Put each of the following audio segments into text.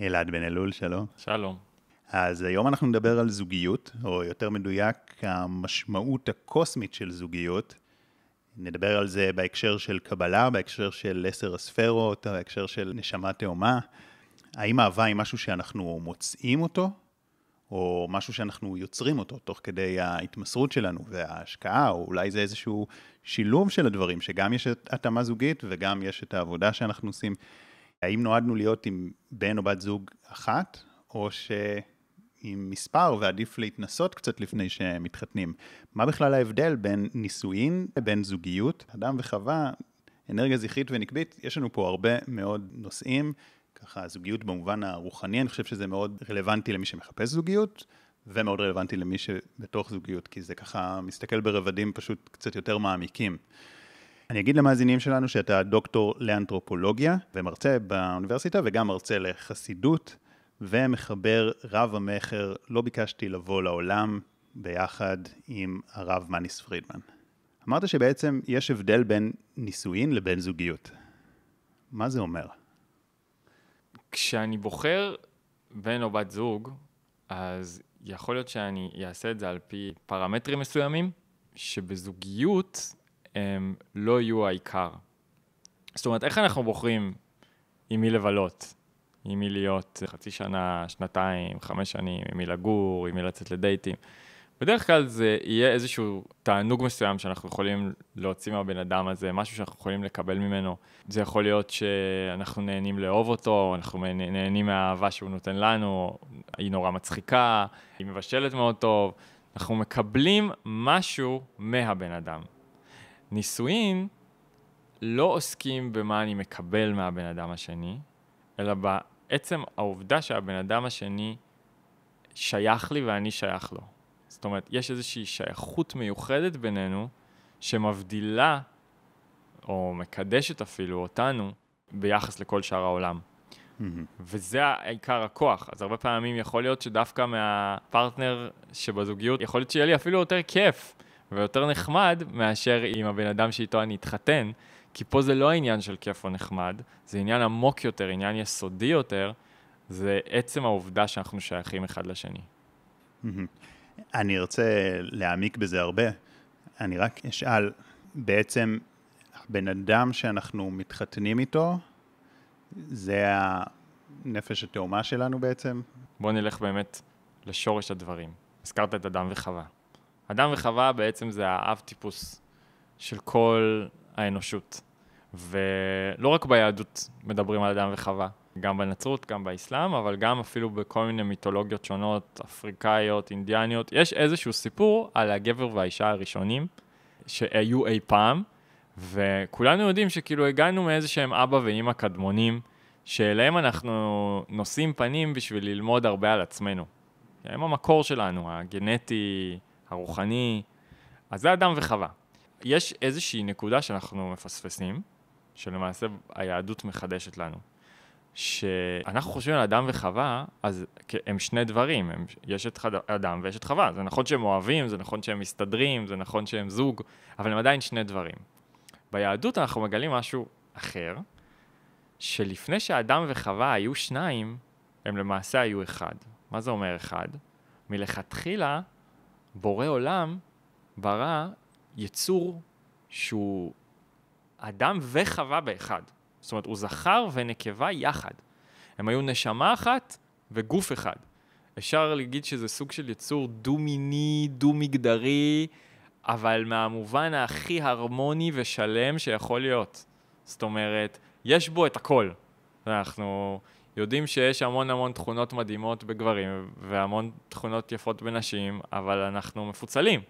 אלעד בן אלול, שלום. שלום. אז היום אנחנו נדבר על זוגיות, או יותר מדויק, המשמעות הקוסמית של זוגיות. נדבר על זה בהקשר של קבלה, בהקשר של עשר הספרות, בהקשר של נשמה תאומה. האם אהבה היא משהו שאנחנו מוצאים אותו, או משהו שאנחנו יוצרים אותו תוך כדי ההתמסרות שלנו וההשקעה, או אולי זה איזשהו שילוב של הדברים, שגם יש התאמה זוגית וגם יש את העבודה שאנחנו עושים. האם נועדנו להיות עם בן או בת זוג אחת, או שעם מספר ועדיף להתנסות קצת לפני שמתחתנים? מה בכלל ההבדל בין נישואין לבין זוגיות? אדם וחווה, אנרגיה זכרית ונקבית, יש לנו פה הרבה מאוד נושאים. ככה, זוגיות במובן הרוחני, אני חושב שזה מאוד רלוונטי למי שמחפש זוגיות, ומאוד רלוונטי למי שבתוך זוגיות, כי זה ככה מסתכל ברבדים פשוט קצת יותר מעמיקים. אני אגיד למאזינים שלנו שאתה דוקטור לאנתרופולוגיה ומרצה באוניברסיטה וגם מרצה לחסידות ומחבר רב המכר לא ביקשתי לבוא לעולם ביחד עם הרב מניס פרידמן. אמרת שבעצם יש הבדל בין נישואין לבין זוגיות. מה זה אומר? כשאני בוחר בן או בת זוג, אז יכול להיות שאני אעשה את זה על פי פרמטרים מסוימים, שבזוגיות הם לא יהיו העיקר. זאת אומרת, איך אנחנו בוחרים עם מי לבלות? עם מי להיות חצי שנה, שנתיים, חמש שנים, עם מי לגור, עם מי לצאת לדייטים. בדרך כלל זה יהיה איזשהו תענוג מסוים שאנחנו יכולים להוציא מהבן אדם הזה, משהו שאנחנו יכולים לקבל ממנו. זה יכול להיות שאנחנו נהנים לאהוב אותו, אנחנו נהנים מהאהבה שהוא נותן לנו, היא נורא מצחיקה, היא מבשלת מאוד טוב, אנחנו מקבלים משהו מהבן אדם. נישואין לא עוסקים במה אני מקבל מהבן אדם השני, אלא בעצם העובדה שהבן אדם השני שייך לי ואני שייך לו. זאת אומרת, יש איזושהי שייכות מיוחדת בינינו שמבדילה, או מקדשת אפילו, אותנו ביחס לכל שאר העולם. Mm-hmm. וזה העיקר הכוח. אז הרבה פעמים יכול להיות שדווקא מהפרטנר שבזוגיות, יכול להיות שיהיה לי אפילו יותר כיף ויותר נחמד מאשר עם הבן אדם שאיתו אני אתחתן, כי פה זה לא העניין של כיף או נחמד, זה עניין עמוק יותר, עניין יסודי יותר, זה עצם העובדה שאנחנו שייכים אחד לשני. אני ארצה להעמיק בזה הרבה. אני רק אשאל, בעצם הבן אדם שאנחנו מתחתנים איתו, זה הנפש התאומה שלנו בעצם? בוא נלך באמת לשורש הדברים. הזכרת את אדם וחווה. אדם וחווה בעצם זה האב טיפוס של כל האנושות. ולא רק ביהדות מדברים על אדם וחווה, גם בנצרות, גם באסלאם, אבל גם אפילו בכל מיני מיתולוגיות שונות, אפריקאיות, אינדיאניות. יש איזשהו סיפור על הגבר והאישה הראשונים שהיו אי פעם, וכולנו יודעים שכאילו הגענו מאיזה שהם אבא ואימא קדמונים, שאליהם אנחנו נושאים פנים בשביל ללמוד הרבה על עצמנו. הם המקור שלנו, הגנטי, הרוחני, אז זה אדם וחווה. יש איזושהי נקודה שאנחנו מפספסים, שלמעשה היהדות מחדשת לנו. שאנחנו חושבים על אדם וחווה, אז הם שני דברים, הם, יש את חד, אדם ויש את חווה. זה נכון שהם אוהבים, זה נכון שהם מסתדרים, זה נכון שהם זוג, אבל הם עדיין שני דברים. ביהדות אנחנו מגלים משהו אחר, שלפני שאדם וחווה היו שניים, הם למעשה היו אחד. מה זה אומר אחד? מלכתחילה, בורא עולם ברא יצור שהוא אדם וחווה באחד. זאת אומרת, הוא זכר ונקבה יחד. הם היו נשמה אחת וגוף אחד. אפשר להגיד שזה סוג של יצור דו-מיני, דו-מגדרי, אבל מהמובן הכי הרמוני ושלם שיכול להיות. זאת אומרת, יש בו את הכל. אנחנו יודעים שיש המון המון תכונות מדהימות בגברים והמון תכונות יפות בנשים, אבל אנחנו מפוצלים.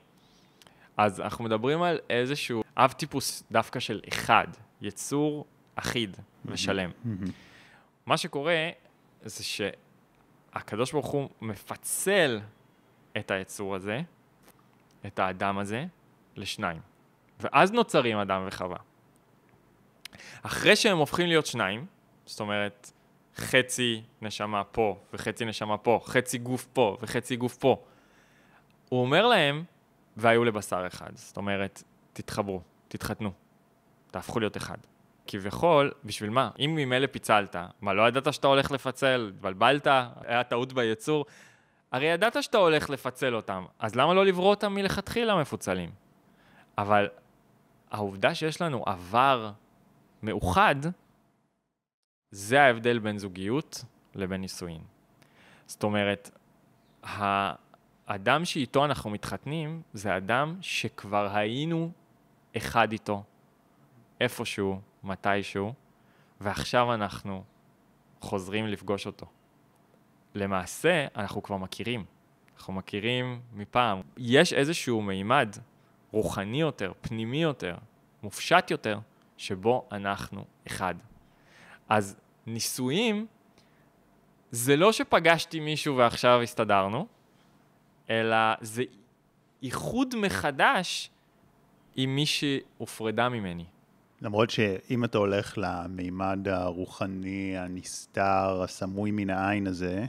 אז אנחנו מדברים על איזשהו אב טיפוס דווקא של אחד, יצור אחיד ושלם. מה שקורה זה שהקדוש ברוך הוא מפצל את היצור הזה, את האדם הזה, לשניים. ואז נוצרים אדם וחווה. אחרי שהם הופכים להיות שניים, זאת אומרת, חצי נשמה פה וחצי נשמה פה, חצי גוף פה וחצי גוף פה, הוא אומר להם, והיו לבשר אחד. זאת אומרת, תתחברו, תתחתנו, תהפכו להיות אחד. כביכול, בשביל מה? אם ממילא פיצלת, מה, לא ידעת שאתה הולך לפצל? התבלבלת? היה טעות בייצור? הרי ידעת שאתה הולך לפצל אותם, אז למה לא לברוא אותם מלכתחילה מפוצלים? אבל העובדה שיש לנו עבר מאוחד, זה ההבדל בין זוגיות לבין נישואין. זאת אומרת, האדם שאיתו אנחנו מתחתנים, זה אדם שכבר היינו אחד איתו, איפשהו, מתישהו, ועכשיו אנחנו חוזרים לפגוש אותו. למעשה, אנחנו כבר מכירים. אנחנו מכירים מפעם. יש איזשהו מימד רוחני יותר, פנימי יותר, מופשט יותר, שבו אנחנו אחד. אז נישואים, זה לא שפגשתי מישהו ועכשיו הסתדרנו, אלא זה איחוד מחדש עם מי שהופרדה ממני. למרות שאם אתה הולך למימד הרוחני, הנסתר, הסמוי מן העין הזה,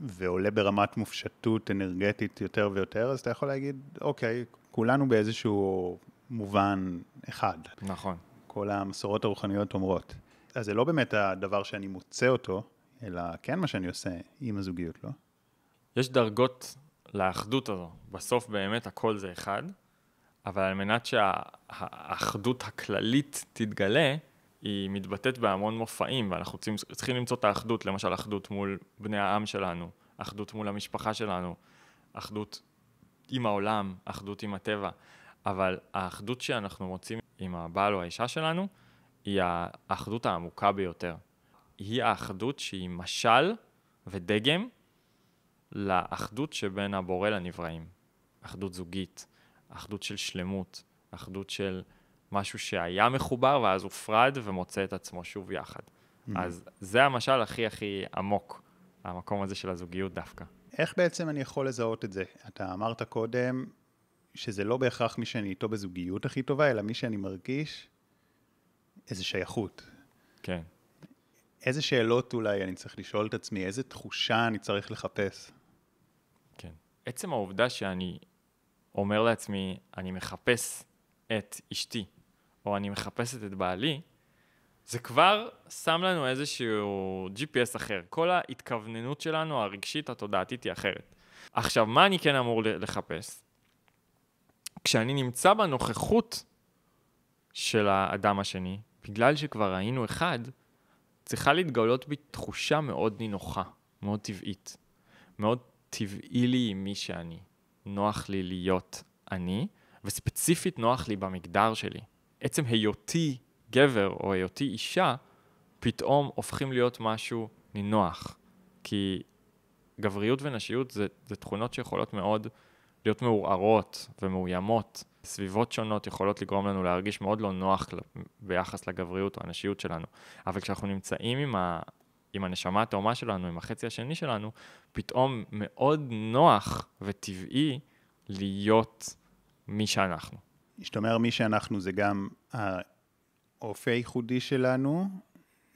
ועולה ברמת מופשטות אנרגטית יותר ויותר, אז אתה יכול להגיד, אוקיי, כולנו באיזשהו מובן אחד. נכון. כל המסורות הרוחניות אומרות. אז זה לא באמת הדבר שאני מוצא אותו, אלא כן מה שאני עושה עם הזוגיות, לא? יש דרגות לאחדות הזו. בסוף באמת הכל זה אחד, אבל על מנת שהאחדות הכללית תתגלה, היא מתבטאת בהמון מופעים, ואנחנו צריכים, למצוא את האחדות, למשל אחדות מול בני העם שלנו, אחדות מול המשפחה שלנו, אחדות עם העולם, אחדות עם הטבע, אבל האחדות שאנחנו מוצאים עם הבעל או האישה שלנו, היא האחדות העמוקה ביותר. היא האחדות שהיא משל ודגם לאחדות שבין הבורא לנבראים. אחדות זוגית, אחדות של שלמות, אחדות של משהו שהיה מחובר ואז הופרד ומוצא את עצמו שוב יחד. Mm-hmm. אז זה המשל הכי הכי עמוק, המקום הזה של הזוגיות דווקא. איך בעצם אני יכול לזהות את זה? אתה אמרת קודם שזה לא בהכרח מי שאני איתו בזוגיות הכי טובה, אלא מי שאני מרגיש איזה שייכות. כן. איזה שאלות אולי אני צריך לשאול את עצמי, איזה תחושה אני צריך לחפש? כן. עצם העובדה שאני אומר לעצמי, אני מחפש את אשתי, או אני מחפשת את בעלי, זה כבר שם לנו איזשהו GPS אחר. כל ההתכווננות שלנו, הרגשית, התודעתית, היא אחרת. עכשיו, מה אני כן אמור לחפש? כשאני נמצא בנוכחות של האדם השני, בגלל שכבר היינו אחד, צריכה להתגלות בי תחושה מאוד נינוחה, מאוד טבעית. מאוד טבעי לי עם מי שאני. נוח לי להיות אני, וספציפית נוח לי במגדר שלי. עצם היותי גבר או היותי אישה, פתאום הופכים להיות משהו נינוח. כי גבריות ונשיות זה, זה תכונות שיכולות מאוד להיות מעורערות ומאוימות. סביבות שונות יכולות לגרום לנו להרגיש מאוד לא נוח ביחס לגבריות או הנשיות שלנו. אבל כשאנחנו נמצאים עם, ה, עם הנשמה התאומה שלנו, עם החצי השני שלנו, פתאום מאוד נוח וטבעי להיות מי שאנחנו. זאת אומרת, מי שאנחנו זה גם האופי הייחודי שלנו,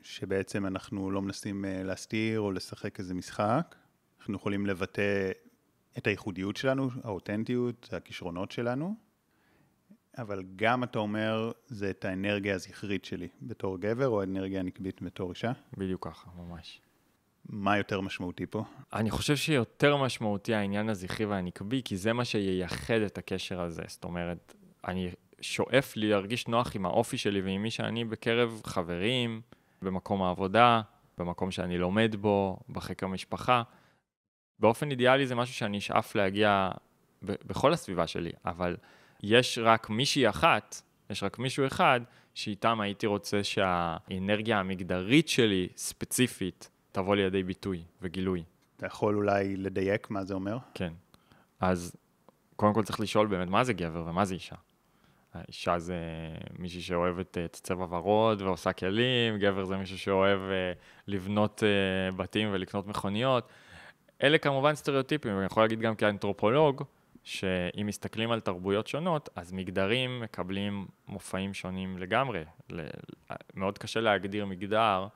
שבעצם אנחנו לא מנסים אה, להסתיר או לשחק איזה משחק. אנחנו יכולים לבטא את הייחודיות שלנו, האותנטיות, הכישרונות שלנו, אבל גם אתה אומר, זה את האנרגיה הזכרית שלי בתור גבר, או האנרגיה הנקבית בתור אישה? בדיוק ככה, ממש. מה יותר משמעותי פה? אני חושב שיותר משמעותי העניין הזכרי והנקבי, כי זה מה שייחד את הקשר הזה. זאת אומרת, אני שואף לי להרגיש נוח עם האופי שלי ועם מי שאני בקרב חברים, במקום העבודה, במקום שאני לומד בו, בחיק המשפחה. באופן אידיאלי זה משהו שאני אשאף להגיע בכל הסביבה שלי, אבל יש רק מישהי אחת, יש רק מישהו אחד, שאיתם הייתי רוצה שהאנרגיה המגדרית שלי, ספציפית, תבוא לידי ביטוי וגילוי. אתה יכול אולי לדייק מה זה אומר? כן. אז קודם כל צריך לשאול באמת מה זה גבר ומה זה אישה. האישה זה מישהי שאוהבת את צבע ורוד ועושה כלים, גבר זה מישהו שאוהב אה, לבנות אה, בתים ולקנות מכוניות. אלה כמובן סטריאוטיפים, ואני יכול להגיד גם כאנתרופולוג, שאם מסתכלים על תרבויות שונות, אז מגדרים מקבלים מופעים שונים לגמרי. מאוד קשה להגדיר מגדר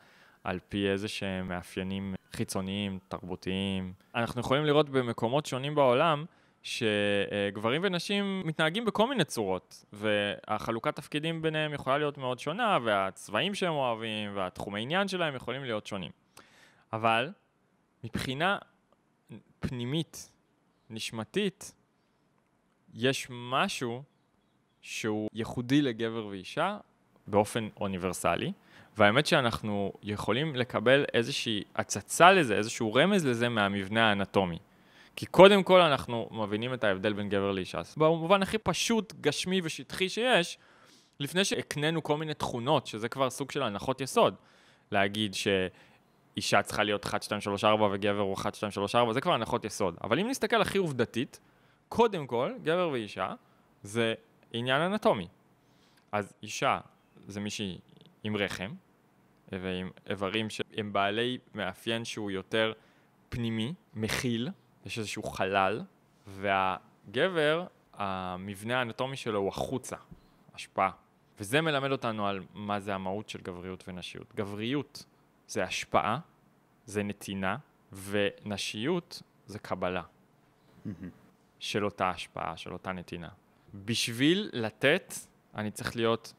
על פי איזה שהם מאפיינים חיצוניים, תרבותיים. אנחנו יכולים לראות במקומות שונים בעולם, שגברים ונשים מתנהגים בכל מיני צורות, והחלוקת תפקידים ביניהם יכולה להיות מאוד שונה, והצבעים שהם אוהבים, והתחומי עניין שלהם יכולים להיות שונים. אבל מבחינה פנימית, נשמתית, יש משהו שהוא ייחודי לגבר ואישה באופן אוניברסלי, והאמת שאנחנו יכולים לקבל איזושהי הצצה לזה, איזשהו רמז לזה מהמבנה האנטומי. כי קודם כל אנחנו מבינים את ההבדל בין גבר לאישה. במובן הכי פשוט, גשמי ושטחי שיש, לפני שהקנינו כל מיני תכונות, שזה כבר סוג של הנחות יסוד. להגיד שאישה צריכה להיות 1, 2, 3, 4 וגבר הוא 1, 2, 3, 4, זה כבר הנחות יסוד. אבל אם נסתכל הכי עובדתית, קודם כל, גבר ואישה זה עניין אנטומי. אז אישה זה מישהי עם רחם, ועם איברים שהם בעלי מאפיין שהוא יותר פנימי, מכיל, יש איזשהו חלל, והגבר, המבנה האנטומי שלו הוא החוצה, השפעה. וזה מלמד אותנו על מה זה המהות של גבריות ונשיות. גבריות זה השפעה, זה נתינה, ונשיות זה קבלה של אותה השפעה, של אותה נתינה. בשביל לתת, אני צריך להיות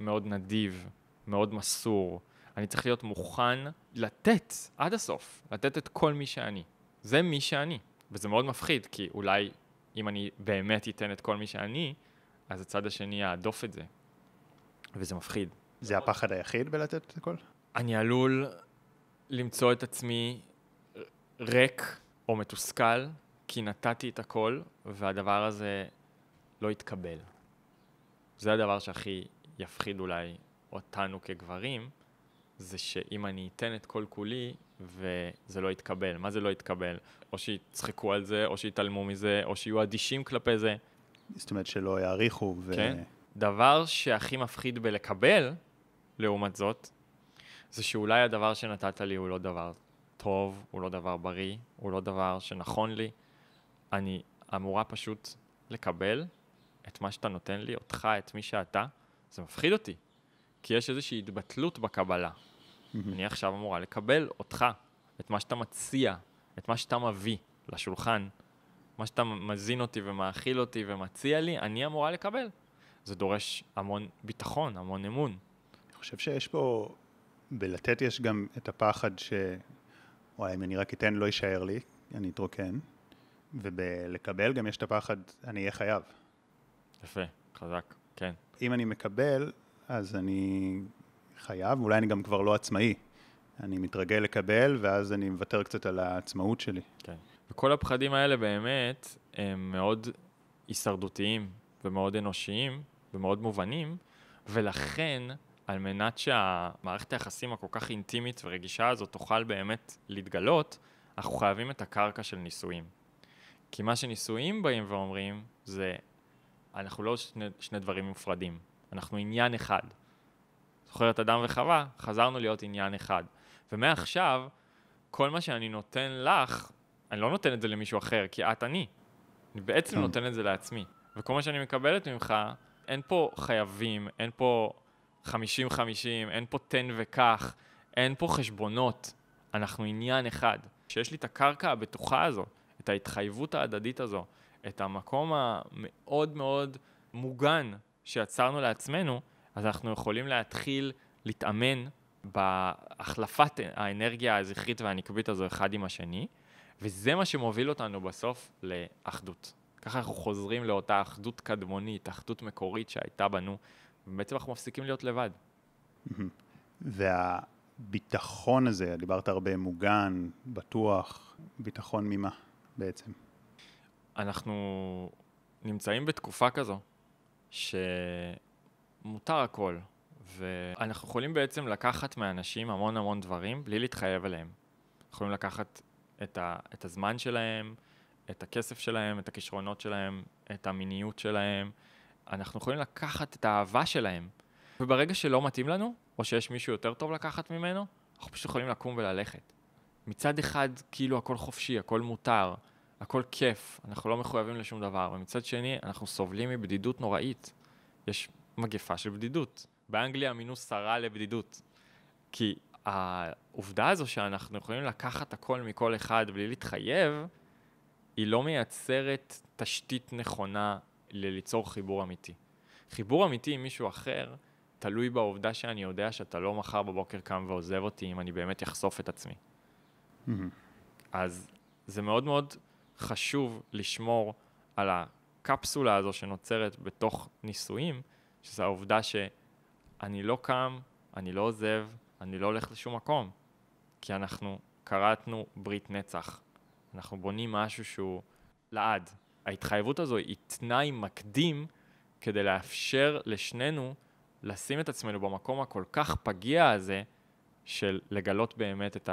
מאוד נדיב, מאוד מסור. אני צריך להיות מוכן לתת עד הסוף, לתת את כל מי שאני. זה מי שאני. וזה מאוד מפחיד, כי אולי אם אני באמת אתן את כל מי שאני, אז הצד השני יעדוף את זה. וזה מפחיד. זה הפחד היחיד בלתת את הכל? אני עלול למצוא את עצמי ריק או מתוסכל, כי נתתי את הכל, והדבר הזה לא יתקבל. זה הדבר שהכי יפחיד אולי אותנו כגברים, זה שאם אני אתן את כל כולי וזה לא יתקבל. מה זה לא יתקבל? או שיצחקו על זה, או שיתעלמו מזה, או שיהיו אדישים כלפי זה. זאת אומרת שלא יעריכו ו... כן. דבר שהכי מפחיד בלקבל, לעומת זאת, זה שאולי הדבר שנתת לי הוא לא דבר טוב, הוא לא דבר בריא, הוא לא דבר שנכון לי. אני אמורה פשוט לקבל את מה שאתה נותן לי, אותך, את מי שאתה. זה מפחיד אותי, כי יש איזושהי התבטלות בקבלה. אני עכשיו אמורה לקבל אותך, את מה שאתה מציע, את מה שאתה מביא לשולחן, מה שאתה מזין אותי ומאכיל אותי ומציע לי, אני אמורה לקבל. זה דורש המון ביטחון, המון אמון. אני חושב שיש פה, בלתת יש גם את הפחד ש... וואי, אם אני רק אתן לא יישאר לי, אני אתרוקן. ובלקבל גם יש את הפחד, אני אהיה חייב. יפה, חזק, כן. אם אני מקבל, אז אני חייב, אולי אני גם כבר לא עצמאי. אני מתרגל לקבל, ואז אני מוותר קצת על העצמאות שלי. כן. וכל הפחדים האלה באמת הם מאוד הישרדותיים ומאוד אנושיים ומאוד מובנים, ולכן, על מנת שהמערכת היחסים הכל כך אינטימית ורגישה הזאת תוכל באמת להתגלות, אנחנו חייבים את הקרקע של נישואים. כי מה שנישואים באים ואומרים זה, אנחנו לא שני, שני דברים מופרדים, אנחנו עניין אחד. זוכר את אדם וחווה, חזרנו להיות עניין אחד. ומעכשיו, כל מה שאני נותן לך, אני לא נותן את זה למישהו אחר, כי את אני. אני בעצם כן. נותן את זה לעצמי. וכל מה שאני מקבלת ממך, אין פה חייבים, אין פה 50-50, אין פה תן וקח, אין פה חשבונות. אנחנו עניין אחד. כשיש לי את הקרקע הבטוחה הזו, את ההתחייבות ההדדית הזו, את המקום המאוד מאוד מוגן שיצרנו לעצמנו, אז אנחנו יכולים להתחיל להתאמן בהחלפת האנרגיה הזכרית והנקבית הזו אחד עם השני, וזה מה שמוביל אותנו בסוף לאחדות. ככה אנחנו חוזרים לאותה אחדות קדמונית, אחדות מקורית שהייתה בנו, ובעצם אנחנו מפסיקים להיות לבד. והביטחון הזה, דיברת הרבה מוגן, בטוח, ביטחון ממה בעצם? אנחנו נמצאים בתקופה כזו, ש... מותר הכל, ואנחנו יכולים בעצם לקחת מאנשים המון המון דברים בלי להתחייב עליהם. יכולים לקחת את, ה, את הזמן שלהם, את הכסף שלהם, את הכישרונות שלהם, את המיניות שלהם. אנחנו יכולים לקחת את האהבה שלהם, וברגע שלא מתאים לנו, או שיש מישהו יותר טוב לקחת ממנו, אנחנו פשוט יכולים לקום וללכת. מצד אחד, כאילו הכל חופשי, הכל מותר, הכל כיף, אנחנו לא מחויבים לשום דבר, ומצד שני, אנחנו סובלים מבדידות נוראית. יש מגפה של בדידות. באנגליה מינו שרה לבדידות. כי העובדה הזו שאנחנו יכולים לקחת הכל מכל אחד בלי להתחייב, היא לא מייצרת תשתית נכונה לליצור חיבור אמיתי. חיבור אמיתי עם מישהו אחר תלוי בעובדה שאני יודע שאתה לא מחר בבוקר קם ועוזב אותי אם אני באמת אחשוף את עצמי. Mm-hmm. אז זה מאוד מאוד חשוב לשמור על הקפסולה הזו שנוצרת בתוך נישואים, שזו העובדה שאני לא קם, אני לא עוזב, אני לא הולך לשום מקום, כי אנחנו כרתנו ברית נצח. אנחנו בונים משהו שהוא לעד. ההתחייבות הזו היא תנאי מקדים כדי לאפשר לשנינו לשים את עצמנו במקום הכל כך פגיע הזה של לגלות באמת את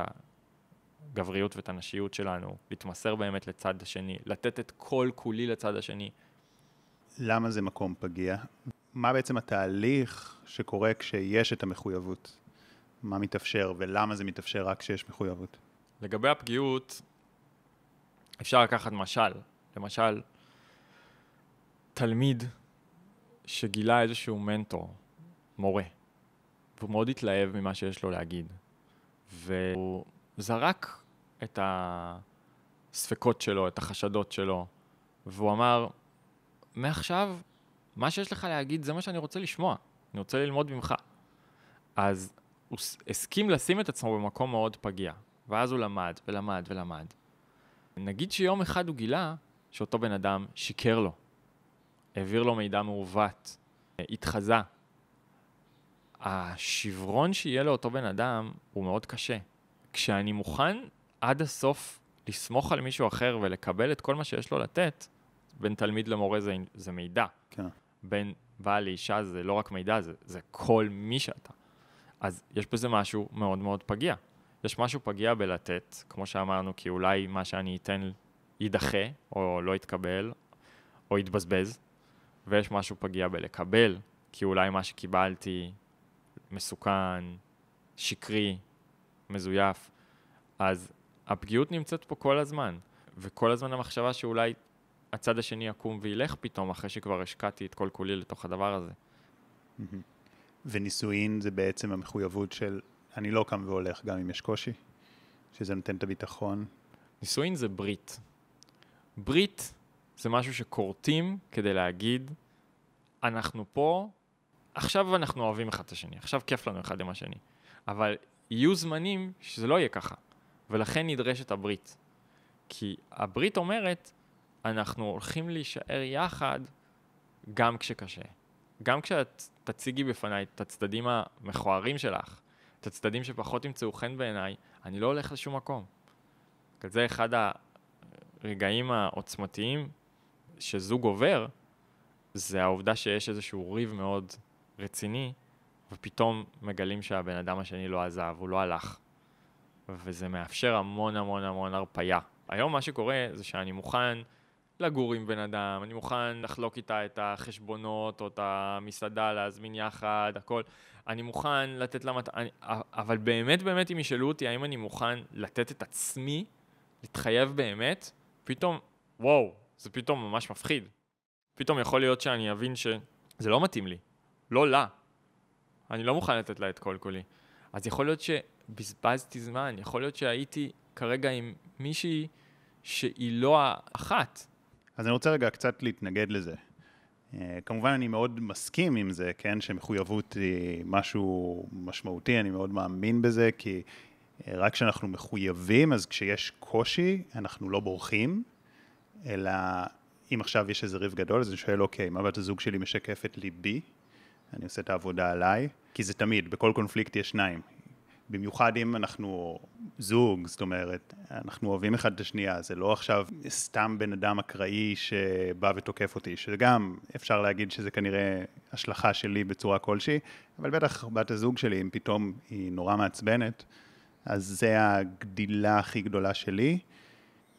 הגבריות ואת הנשיות שלנו, להתמסר באמת לצד השני, לתת את כל כולי לצד השני. למה זה מקום פגיע? מה בעצם התהליך שקורה כשיש את המחויבות? מה מתאפשר ולמה זה מתאפשר רק כשיש מחויבות? לגבי הפגיעות, אפשר לקחת משל. למשל, תלמיד שגילה איזשהו מנטור, מורה, והוא מאוד התלהב ממה שיש לו להגיד, והוא זרק את הספקות שלו, את החשדות שלו, והוא אמר, מעכשיו, מה שיש לך להגיד זה מה שאני רוצה לשמוע, אני רוצה ללמוד ממך. אז הוא הסכים לשים את עצמו במקום מאוד פגיע, ואז הוא למד ולמד ולמד. נגיד שיום אחד הוא גילה שאותו בן אדם שיקר לו, העביר לו מידע מעוות, התחזה. השברון שיהיה לאותו בן אדם הוא מאוד קשה. כשאני מוכן עד הסוף לסמוך על מישהו אחר ולקבל את כל מה שיש לו לתת, בין תלמיד למורה זה, זה מידע. כן. בין בעל לאישה זה לא רק מידע, זה, זה כל מי שאתה. אז יש בזה משהו מאוד מאוד פגיע. יש משהו פגיע בלתת, כמו שאמרנו, כי אולי מה שאני אתן יידחה, או לא יתקבל, או יתבזבז, ויש משהו פגיע בלקבל, כי אולי מה שקיבלתי מסוכן, שקרי, מזויף. אז הפגיעות נמצאת פה כל הזמן, וכל הזמן המחשבה שאולי הצד השני יקום וילך פתאום, אחרי שכבר השקעתי את כל כולי לתוך הדבר הזה. ונישואין זה בעצם המחויבות של אני לא קם והולך גם אם יש קושי? שזה נותן את הביטחון? נישואין זה ברית. ברית זה משהו שכורתים כדי להגיד, אנחנו פה, עכשיו אנחנו אוהבים אחד את השני, עכשיו כיף לנו אחד עם השני. אבל יהיו זמנים שזה לא יהיה ככה, ולכן נדרשת הברית. כי הברית אומרת, אנחנו הולכים להישאר יחד גם כשקשה. גם כשאת תציגי בפניי את הצדדים המכוערים שלך, את הצדדים שפחות ימצאו חן בעיניי, אני לא הולך לשום מקום. זה אחד הרגעים העוצמתיים שזוג עובר, זה העובדה שיש איזשהו ריב מאוד רציני, ופתאום מגלים שהבן אדם השני לא עזב, הוא לא הלך. וזה מאפשר המון המון המון הרפייה. היום מה שקורה זה שאני מוכן לגור עם בן אדם, אני מוכן לחלוק איתה את החשבונות או את המסעדה, להזמין יחד, הכל. אני מוכן לתת לה מת... אני... אבל באמת באמת אם ישאלו אותי האם אני מוכן לתת את עצמי, להתחייב באמת, פתאום, וואו, זה פתאום ממש מפחיד. פתאום יכול להיות שאני אבין שזה לא מתאים לי, לא לה. אני לא מוכן לתת לה את כל כולי. אז יכול להיות שבזבזתי זמן, יכול להיות שהייתי כרגע עם מישהי שהיא לא האחת. אז אני רוצה רגע קצת להתנגד לזה. אה, כמובן אני מאוד מסכים עם זה, כן, שמחויבות היא משהו משמעותי, אני מאוד מאמין בזה, כי אה, רק כשאנחנו מחויבים, אז כשיש קושי, אנחנו לא בורחים, אלא אם עכשיו יש איזה ריב גדול, אז אני שואל, אוקיי, מה בת הזוג שלי משקפת לי בי? אני עושה את העבודה עליי, כי זה תמיד, בכל קונפליקט יש שניים. במיוחד אם אנחנו זוג, זאת אומרת, אנחנו אוהבים אחד את השנייה, זה לא עכשיו סתם בן אדם אקראי שבא ותוקף אותי, שגם אפשר להגיד שזה כנראה השלכה שלי בצורה כלשהי, אבל בטח בת הזוג שלי, אם פתאום היא נורא מעצבנת, אז זה הגדילה הכי גדולה שלי,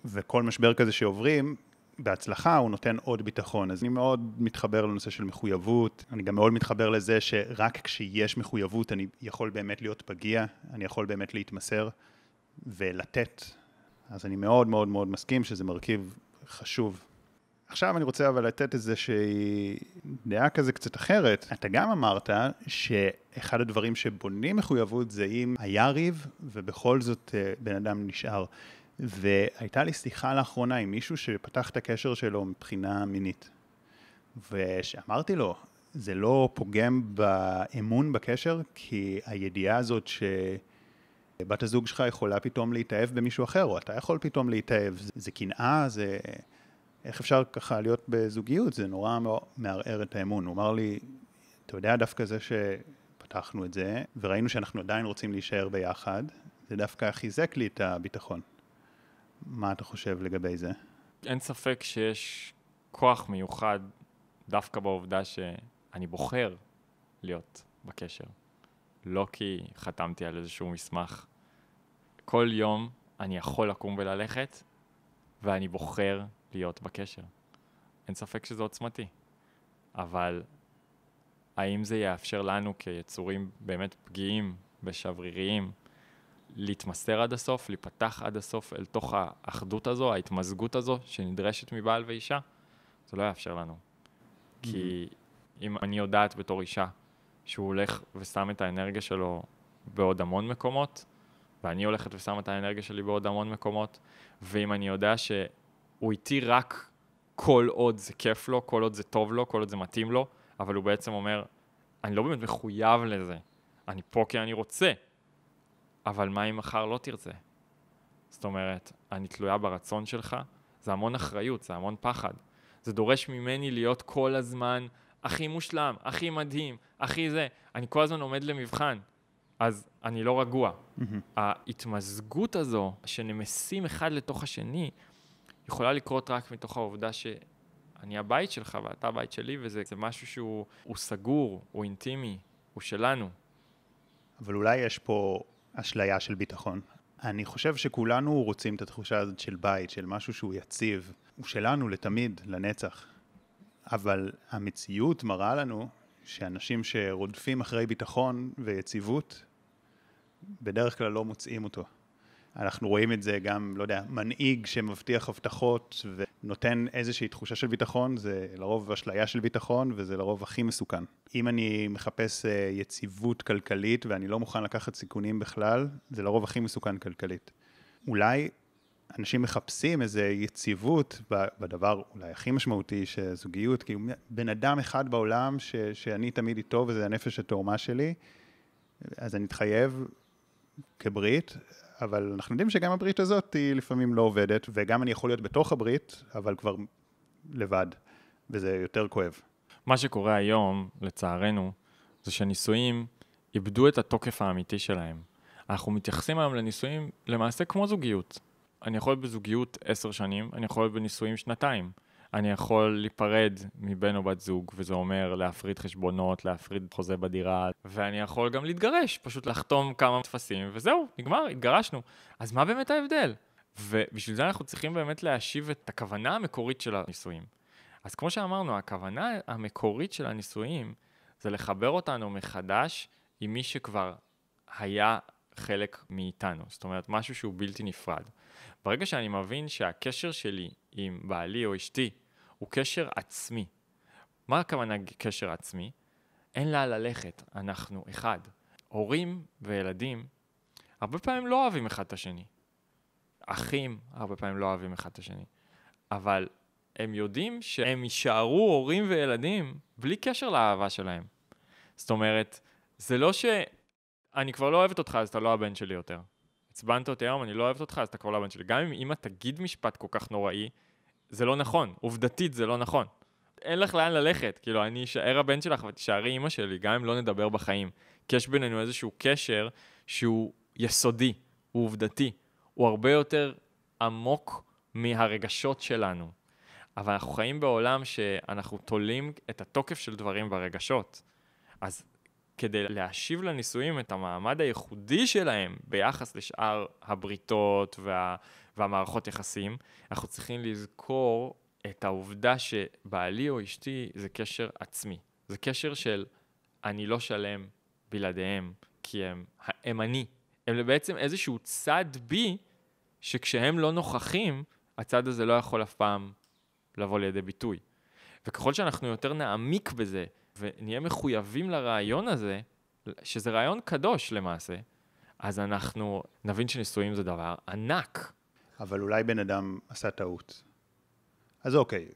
וכל משבר כזה שעוברים, בהצלחה הוא נותן עוד ביטחון. אז אני מאוד מתחבר לנושא של מחויבות, אני גם מאוד מתחבר לזה שרק כשיש מחויבות אני יכול באמת להיות פגיע, אני יכול באמת להתמסר ולתת. אז אני מאוד מאוד מאוד מסכים שזה מרכיב חשוב. עכשיו אני רוצה אבל לתת איזושהי דעה כזה קצת אחרת. אתה גם אמרת שאחד הדברים שבונים מחויבות זה אם היה ריב ובכל זאת אה, בן אדם נשאר. והייתה לי שיחה לאחרונה עם מישהו שפתח את הקשר שלו מבחינה מינית. ושאמרתי לו, זה לא פוגם באמון בקשר, כי הידיעה הזאת שבת הזוג שלך יכולה פתאום להתאהב במישהו אחר, או אתה יכול פתאום להתאהב, זה, קנאה, זה... איך אפשר ככה להיות בזוגיות? זה נורא מערער את האמון. הוא אמר לי, אתה יודע, דווקא זה שפתחנו את זה, וראינו שאנחנו עדיין רוצים להישאר ביחד, זה דווקא חיזק לי את הביטחון. מה אתה חושב לגבי זה? אין ספק שיש כוח מיוחד דווקא בעובדה שאני בוחר להיות בקשר. לא כי חתמתי על איזשהו מסמך. כל יום אני יכול לקום וללכת, ואני בוחר להיות בקשר. אין ספק שזה עוצמתי. אבל האם זה יאפשר לנו כיצורים באמת פגיעים ושבריריים להתמסר עד הסוף, להיפתח עד הסוף אל תוך האחדות הזו, ההתמזגות הזו שנדרשת מבעל ואישה? זה לא יאפשר לנו. כי אם אני יודעת בתור אישה שהוא הולך ושם את האנרגיה שלו בעוד המון מקומות, ואני הולכת ושמה את האנרגיה שלי בעוד המון מקומות, ואם אני יודע שהוא איתי רק כל עוד זה כיף לו, כל עוד זה טוב לו, כל עוד זה מתאים לו, אבל הוא בעצם אומר, אני לא באמת מחויב לזה, אני פה כי אני רוצה, אבל מה אם מחר לא תרצה? זאת אומרת, אני תלויה ברצון שלך, זה המון אחריות, זה המון פחד. זה דורש ממני להיות כל הזמן הכי מושלם, הכי מדהים, הכי זה. אני כל הזמן עומד למבחן, אז אני לא רגוע. Mm-hmm. ההתמזגות הזו, שנמסים אחד לתוך השני, יכולה לקרות רק מתוך העובדה שאני הבית שלך ואתה הבית שלי, וזה משהו שהוא סגור, הוא אינטימי, הוא שלנו. אבל אולי יש פה אשליה של ביטחון. אני חושב שכולנו רוצים את התחושה הזאת של בית, של משהו שהוא יציב. הוא שלנו לתמיד, לנצח. אבל המציאות מראה לנו שאנשים שרודפים אחרי ביטחון ויציבות, בדרך כלל לא מוצאים אותו. אנחנו רואים את זה גם, לא יודע, מנהיג שמבטיח הבטחות ונותן איזושהי תחושה של ביטחון, זה לרוב אשליה של ביטחון וזה לרוב הכי מסוכן. אם אני מחפש אה, יציבות כלכלית ואני לא מוכן לקחת סיכונים בכלל, זה לרוב הכי מסוכן כלכלית. אולי אנשים מחפשים איזו יציבות בדבר אולי הכי משמעותי שזוגיות, כי בן אדם אחד בעולם ש, שאני תמיד איתו וזה הנפש התאומה שלי, אז אני אתחייב כברית, אבל אנחנו יודעים שגם הברית הזאת היא לפעמים לא עובדת, וגם אני יכול להיות בתוך הברית, אבל כבר לבד, וזה יותר כואב. מה שקורה היום, לצערנו, זה שנישואים איבדו את התוקף האמיתי שלהם. אנחנו מתייחסים היום לנישואים למעשה כמו זוגיות. אני יכול להיות בזוגיות עשר שנים, אני יכול להיות בנישואים שנתיים. אני יכול להיפרד מבן או בת זוג, וזה אומר להפריד חשבונות, להפריד חוזה בדירה, ואני יכול גם להתגרש, פשוט לחתום כמה טפסים, וזהו, נגמר, התגרשנו. אז מה באמת ההבדל? ובשביל זה אנחנו צריכים באמת להשיב את הכוונה המקורית של הנישואים. אז כמו שאמרנו, הכוונה המקורית של הנישואים זה לחבר אותנו מחדש עם מי שכבר היה חלק מאיתנו, זאת אומרת, משהו שהוא בלתי נפרד. ברגע שאני מבין שהקשר שלי עם בעלי או אשתי הוא קשר עצמי, מה הכוונה קשר עצמי? אין לה ללכת, אנחנו אחד. הורים וילדים הרבה פעמים לא אוהבים אחד את השני. אחים הרבה פעמים לא אוהבים אחד את השני. אבל הם יודעים שהם יישארו הורים וילדים בלי קשר לאהבה שלהם. זאת אומרת, זה לא שאני כבר לא אוהבת אותך אז אתה לא הבן שלי יותר. עצבנת אותי היום, אני לא אוהבת אותך, אז אתה כבר לא הבן שלי. גם אם אמא תגיד משפט כל כך נוראי, זה לא נכון. עובדתית זה לא נכון. אין לך לאן ללכת. כאילו, אני אשאר הבן שלך ותישארי אימא שלי, גם אם לא נדבר בחיים. כי יש בינינו איזשהו קשר שהוא יסודי, הוא עובדתי. הוא הרבה יותר עמוק מהרגשות שלנו. אבל אנחנו חיים בעולם שאנחנו תולים את התוקף של דברים ברגשות. אז כדי להשיב לנישואים את המעמד הייחודי שלהם ביחס לשאר הבריתות וה, והמערכות יחסים, אנחנו צריכים לזכור את העובדה שבעלי או אשתי זה קשר עצמי. זה קשר של אני לא שלם בלעדיהם, כי הם, הם אני. הם בעצם איזשהו צד בי, שכשהם לא נוכחים, הצד הזה לא יכול אף פעם לבוא לידי ביטוי. וככל שאנחנו יותר נעמיק בזה, ונהיה מחויבים לרעיון הזה, שזה רעיון קדוש למעשה, אז אנחנו נבין שנישואים זה דבר ענק. אבל אולי בן אדם עשה טעות. אז אוקיי,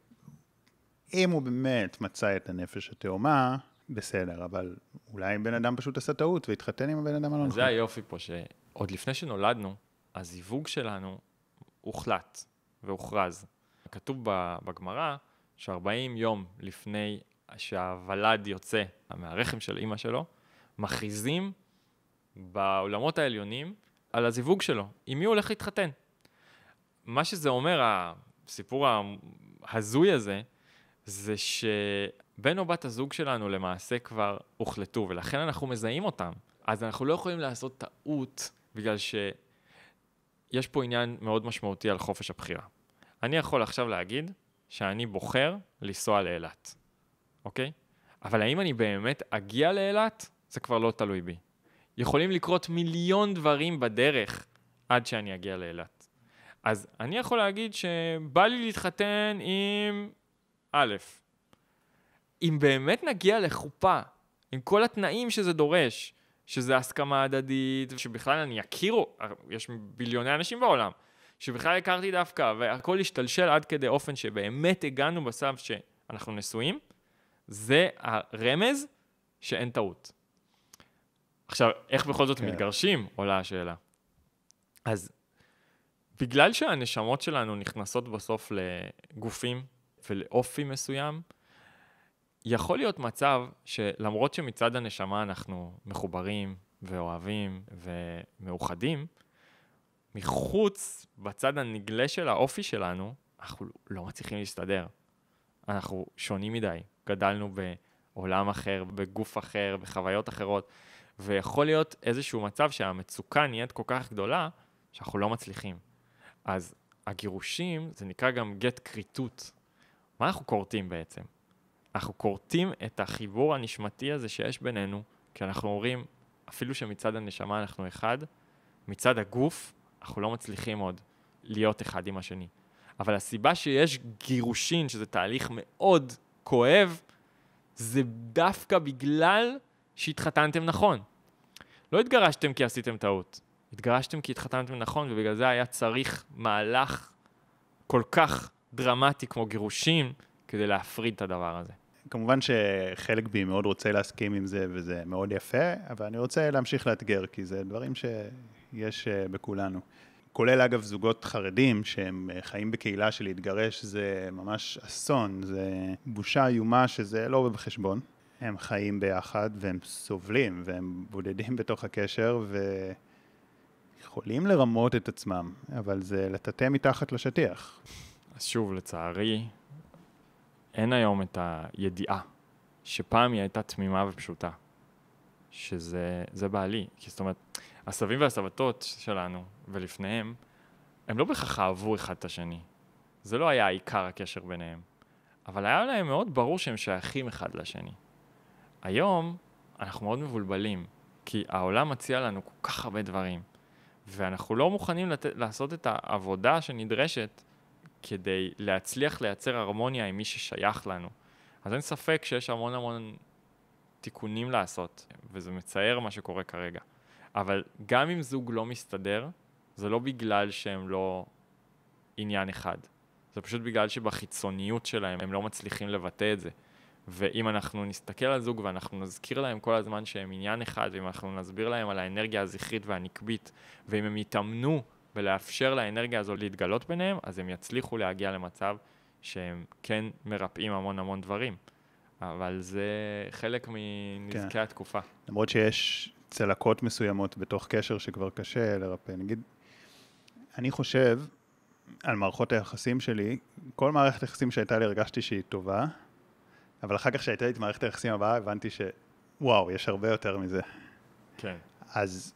אם הוא באמת מצא את הנפש התאומה, בסדר, אבל אולי בן אדם פשוט עשה טעות והתחתן עם הבן אדם הלא נכון. זה היופי פה, שעוד לפני שנולדנו, הזיווג שלנו הוחלט והוכרז. כתוב בגמרא ש-40 יום לפני שהוולד יוצא מהרחם של אימא שלו, מכריזים בעולמות העליונים על הזיווג שלו, עם מי הוא הולך להתחתן. מה שזה אומר, הסיפור ההזוי הזה, זה שבן או בת הזוג שלנו למעשה כבר הוחלטו, ולכן אנחנו מזהים אותם. אז אנחנו לא יכולים לעשות טעות, בגלל שיש פה עניין מאוד משמעותי על חופש הבחירה. אני יכול עכשיו להגיד שאני בוחר לנסוע לאילת, אוקיי? אבל האם אני באמת אגיע לאילת? זה כבר לא תלוי בי. יכולים לקרות מיליון דברים בדרך עד שאני אגיע לאילת. אז אני יכול להגיד שבא לי להתחתן עם א', אם באמת נגיע לחופה, עם כל התנאים שזה דורש, שזה הסכמה הדדית, שבכלל אני אכיר, יש ביליוני אנשים בעולם, שבכלל הכרתי דווקא, והכל השתלשל עד כדי אופן שבאמת הגענו בסף שאנחנו נשואים, זה הרמז שאין טעות. עכשיו, איך בכל זאת כן. מתגרשים? עולה השאלה. אז בגלל שהנשמות שלנו נכנסות בסוף לגופים ולאופי מסוים, יכול להיות מצב שלמרות שמצד הנשמה אנחנו מחוברים ואוהבים ומאוחדים, מחוץ, בצד הנגלה של האופי שלנו, אנחנו לא מצליחים להסתדר. אנחנו שונים מדי. גדלנו בעולם אחר, בגוף אחר, בחוויות אחרות, ויכול להיות איזשהו מצב שהמצוקה נהיית כל כך גדולה, שאנחנו לא מצליחים. אז הגירושים, זה נקרא גם גט כריתות. מה אנחנו כורתים בעצם? אנחנו כורתים את החיבור הנשמתי הזה שיש בינינו, כי אנחנו אומרים, אפילו שמצד הנשמה אנחנו אחד, מצד הגוף אנחנו לא מצליחים עוד להיות אחד עם השני. אבל הסיבה שיש גירושין, שזה תהליך מאוד כואב, זה דווקא בגלל שהתחתנתם נכון. לא התגרשתם כי עשיתם טעות, התגרשתם כי התחתנתם נכון, ובגלל זה היה צריך מהלך כל כך דרמטי כמו גירושים, כדי להפריד את הדבר הזה. כמובן שחלק בי מאוד רוצה להסכים עם זה, וזה מאוד יפה, אבל אני רוצה להמשיך לאתגר, כי זה דברים שיש אה, בכולנו. כולל אגב זוגות חרדים שהם אה, חיים בקהילה של להתגרש, זה ממש אסון, זה בושה איומה שזה לא בחשבון. הם חיים ביחד והם סובלים והם בודדים בתוך הקשר ויכולים לרמות את עצמם, אבל זה לטאטא מתחת לשטיח. אז שוב, לצערי, אין היום את הידיעה שפעם היא הייתה תמימה ופשוטה, שזה זה בעלי. זאת אומרת, הסבים והסבתות שלנו, ולפניהם, הם לא בהכרח אהבו אחד את השני. זה לא היה עיקר הקשר ביניהם. אבל היה להם מאוד ברור שהם שייכים אחד לשני. היום אנחנו מאוד מבולבלים, כי העולם מציע לנו כל כך הרבה דברים, ואנחנו לא מוכנים לת... לעשות את העבודה שנדרשת כדי להצליח לייצר הרמוניה עם מי ששייך לנו. אז אין ספק שיש המון המון תיקונים לעשות, וזה מצער מה שקורה כרגע. אבל גם אם זוג לא מסתדר, זה לא בגלל שהם לא עניין אחד. זה פשוט בגלל שבחיצוניות שלהם הם לא מצליחים לבטא את זה. ואם אנחנו נסתכל על זוג ואנחנו נזכיר להם כל הזמן שהם עניין אחד, ואם אנחנו נסביר להם על האנרגיה הזכרית והנקבית, ואם הם יתאמנו ולאפשר לאנרגיה הזו להתגלות ביניהם, אז הם יצליחו להגיע למצב שהם כן מרפאים המון המון דברים. אבל זה חלק מנזקי כן. התקופה. למרות שיש צלקות מסוימות בתוך קשר שכבר קשה לרפא. נגיד, אני חושב על מערכות היחסים שלי, כל מערכת היחסים שהייתה לי הרגשתי שהיא טובה, אבל אחר כך שהייתה לי את מערכת היחסים הבאה הבנתי שוואו, יש הרבה יותר מזה. כן. אז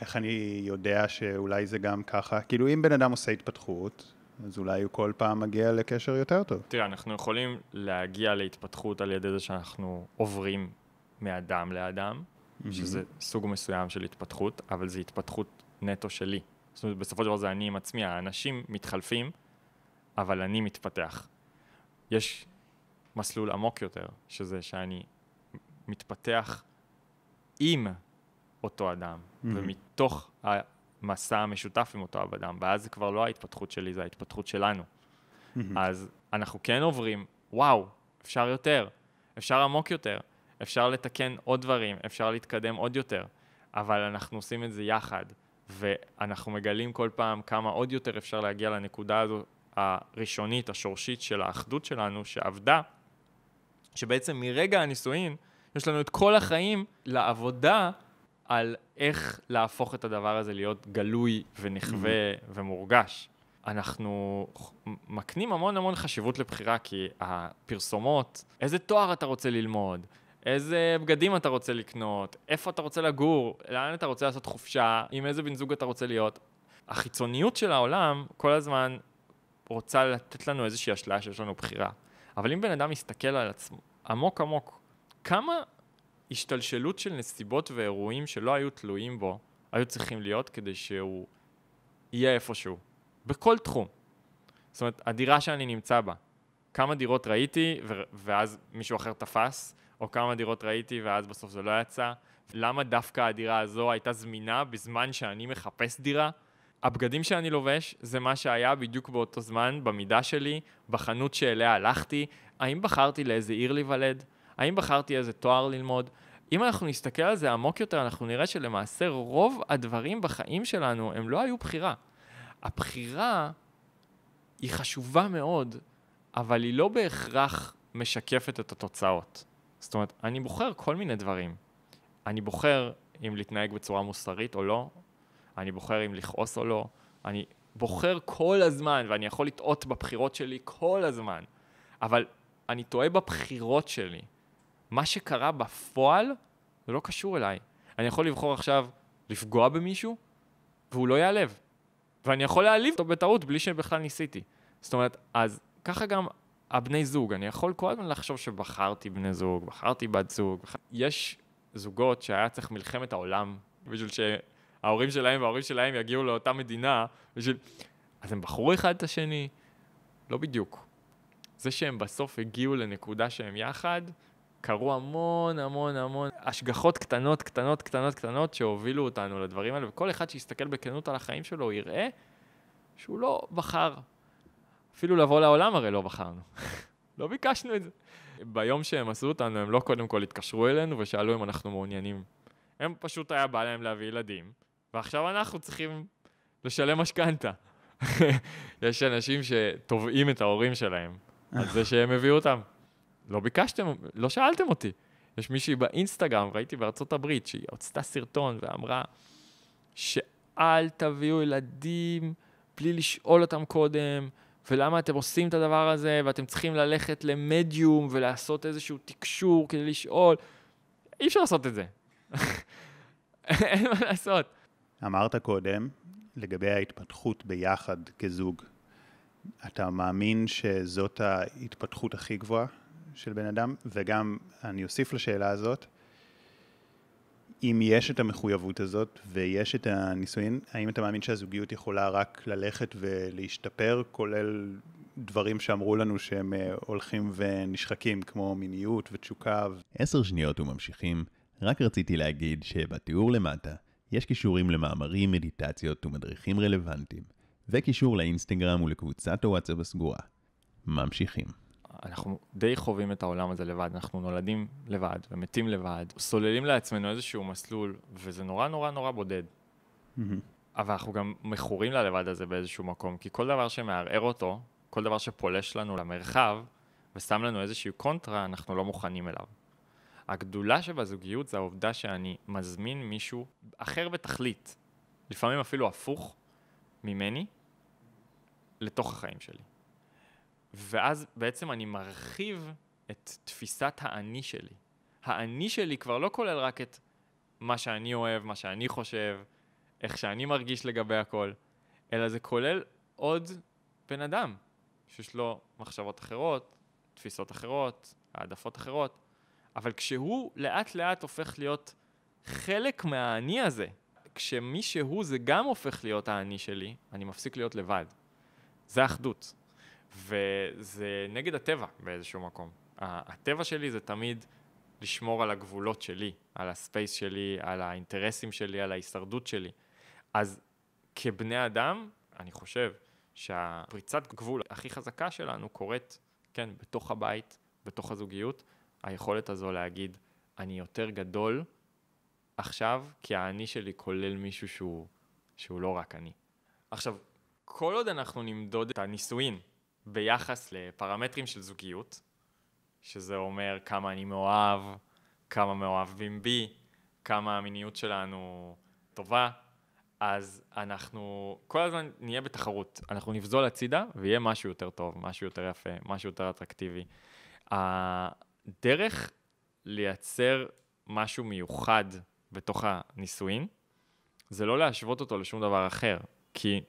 איך אני יודע שאולי זה גם ככה? כאילו, אם בן אדם עושה התפתחות, אז אולי הוא כל פעם מגיע לקשר יותר טוב. תראה, אנחנו יכולים להגיע להתפתחות על ידי זה שאנחנו עוברים מאדם לאדם, שזה סוג מסוים של התפתחות, אבל זו התפתחות נטו שלי. זאת אומרת, בסופו של דבר זה אני עם עצמי, האנשים מתחלפים, אבל אני מתפתח. יש מסלול עמוק יותר, שזה שאני מתפתח עם אותו אדם, Mhm. ומתוך מסע משותף עם אותו אדם, ואז זה כבר לא ההתפתחות שלי, זה ההתפתחות שלנו. אז אנחנו כן עוברים, וואו, אפשר יותר, אפשר עמוק יותר, אפשר לתקן עוד דברים, אפשר להתקדם עוד יותר, אבל אנחנו עושים את זה יחד, ואנחנו מגלים כל פעם כמה עוד יותר אפשר להגיע לנקודה הזו הראשונית, השורשית של האחדות שלנו, שעבדה, שבעצם מרגע הנישואין, יש לנו את כל החיים לעבודה על איך להפוך את הדבר הזה להיות גלוי ונחווה ומורגש. אנחנו מקנים המון המון חשיבות לבחירה, כי הפרסומות, איזה תואר אתה רוצה ללמוד, איזה בגדים אתה רוצה לקנות, איפה אתה רוצה לגור, לאן אתה רוצה לעשות חופשה, עם איזה בן זוג אתה רוצה להיות. החיצוניות של העולם כל הזמן רוצה לתת לנו איזושהי אשליה שיש לנו בחירה. אבל אם בן אדם מסתכל על עצמו עמוק עמוק, כמה השתלשלות של נסיבות ואירועים שלא היו תלויים בו, היו צריכים להיות כדי שהוא יהיה איפשהו, בכל תחום. זאת אומרת, הדירה שאני נמצא בה, כמה דירות ראיתי ו- ואז מישהו אחר תפס, או כמה דירות ראיתי ואז בסוף זה לא יצא, למה דווקא הדירה הזו הייתה זמינה בזמן שאני מחפש דירה? הבגדים שאני לובש זה מה שהיה בדיוק באותו זמן, במידה שלי, בחנות שאליה הלכתי. האם בחרתי לאיזה עיר להיוולד? האם בחרתי איזה תואר ללמוד? אם אנחנו נסתכל על זה עמוק יותר, אנחנו נראה שלמעשה רוב הדברים בחיים שלנו הם לא היו בחירה. הבחירה היא חשובה מאוד, אבל היא לא בהכרח משקפת את התוצאות. זאת אומרת, אני בוחר כל מיני דברים. אני בוחר אם להתנהג בצורה מוסרית או לא, אני בוחר אם לכעוס או לא, אני בוחר כל הזמן, ואני יכול לטעות בבחירות שלי כל הזמן, אבל אני טועה בבחירות שלי. מה שקרה בפועל, זה לא קשור אליי. אני יכול לבחור עכשיו לפגוע במישהו, והוא לא ייעלב. ואני יכול להעליב אותו בטעות בלי שבכלל ניסיתי. זאת אומרת, אז ככה גם הבני זוג, אני יכול כל הזמן לחשוב שבחרתי בני זוג, בחרתי בת זוג. יש זוגות שהיה צריך מלחמת העולם בשביל שההורים שלהם וההורים שלהם יגיעו לאותה מדינה, בשביל... אז הם בחרו אחד את השני? לא בדיוק. זה שהם בסוף הגיעו לנקודה שהם יחד, קרו המון המון המון השגחות קטנות, קטנות, קטנות, קטנות שהובילו אותנו לדברים האלה, וכל אחד שיסתכל בכנות על החיים שלו יראה שהוא לא בחר. אפילו לבוא לעולם הרי לא בחרנו. לא ביקשנו את זה. ביום שהם עשו אותנו, הם לא קודם כל התקשרו אלינו ושאלו אם אנחנו מעוניינים. הם פשוט היה בא להם להביא ילדים, ועכשיו אנחנו צריכים לשלם משכנתה. יש אנשים שתובעים את ההורים שלהם על זה שהם הביאו אותם. לא ביקשתם, לא שאלתם אותי. יש מישהי באינסטגרם, ראיתי בארצות הברית, שהיא הוצתה סרטון ואמרה שאל תביאו ילדים בלי לשאול אותם קודם, ולמה אתם עושים את הדבר הזה, ואתם צריכים ללכת למדיום ולעשות איזשהו תקשור כדי לשאול. אי אפשר לעשות את זה. אין מה לעשות. אמרת קודם, לגבי ההתפתחות ביחד כזוג, אתה מאמין שזאת ההתפתחות הכי גבוהה של בן אדם? וגם, אני אוסיף לשאלה הזאת, אם יש את המחויבות הזאת ויש את הנישואין, האם אתה מאמין שהזוגיות יכולה רק ללכת ולהשתפר, כולל דברים שאמרו לנו שהם אה, הולכים ונשחקים, כמו מיניות ותשוקה? עשר שניות וממשיכים, רק רציתי להגיד שבתיאור למטה יש קישורים למאמרים, מדיטציות ומדריכים רלוונטיים, וקישור לאינסטגרם ולקבוצת הוואטסאפ הסגורה. ממשיכים. אנחנו די חווים את העולם הזה לבד, אנחנו נולדים לבד ומתים לבד, סוללים לעצמנו איזשהו מסלול, וזה נורא נורא נורא בודד. Mm-hmm. אבל אנחנו גם מכורים ללבד הזה באיזשהו מקום, כי כל דבר שמערער אותו, כל דבר שפולש לנו למרחב, ושם לנו איזושהי קונטרה, אנחנו לא מוכנים אליו. הגדולה שבזוגיות זה העובדה שאני מזמין מישהו אחר בתכלית, לפעמים אפילו הפוך ממני, לתוך החיים שלי. ואז בעצם אני מרחיב את תפיסת האני שלי. האני שלי כבר לא כולל רק את מה שאני אוהב, מה שאני חושב, איך שאני מרגיש לגבי הכל, אלא זה כולל עוד בן אדם שיש לו מחשבות אחרות, תפיסות אחרות, העדפות אחרות, אבל כשהוא לאט לאט הופך להיות חלק מהאני הזה, כשמי שהוא זה גם הופך להיות האני שלי, אני מפסיק להיות לבד. זה אחדות. וזה נגד הטבע באיזשהו מקום. הטבע שלי זה תמיד לשמור על הגבולות שלי, על הספייס שלי, על האינטרסים שלי, על ההישרדות שלי. אז כבני אדם, אני חושב שהפריצת גבול הכי חזקה שלנו קורית, כן, בתוך הבית, בתוך הזוגיות, היכולת הזו להגיד, אני יותר גדול עכשיו, כי האני שלי כולל מישהו שהוא, שהוא לא רק אני. עכשיו, כל עוד אנחנו נמדוד את הנישואין ביחס לפרמטרים של זוגיות, שזה אומר כמה אני מאוהב, כמה מאוהבים בי, כמה המיניות שלנו טובה, אז אנחנו כל הזמן נהיה בתחרות. אנחנו נפזול הצידה ויהיה משהו יותר טוב, משהו יותר יפה, משהו יותר אטרקטיבי. הדרך לייצר משהו מיוחד בתוך הנישואין, זה לא להשוות אותו לשום דבר אחר, כי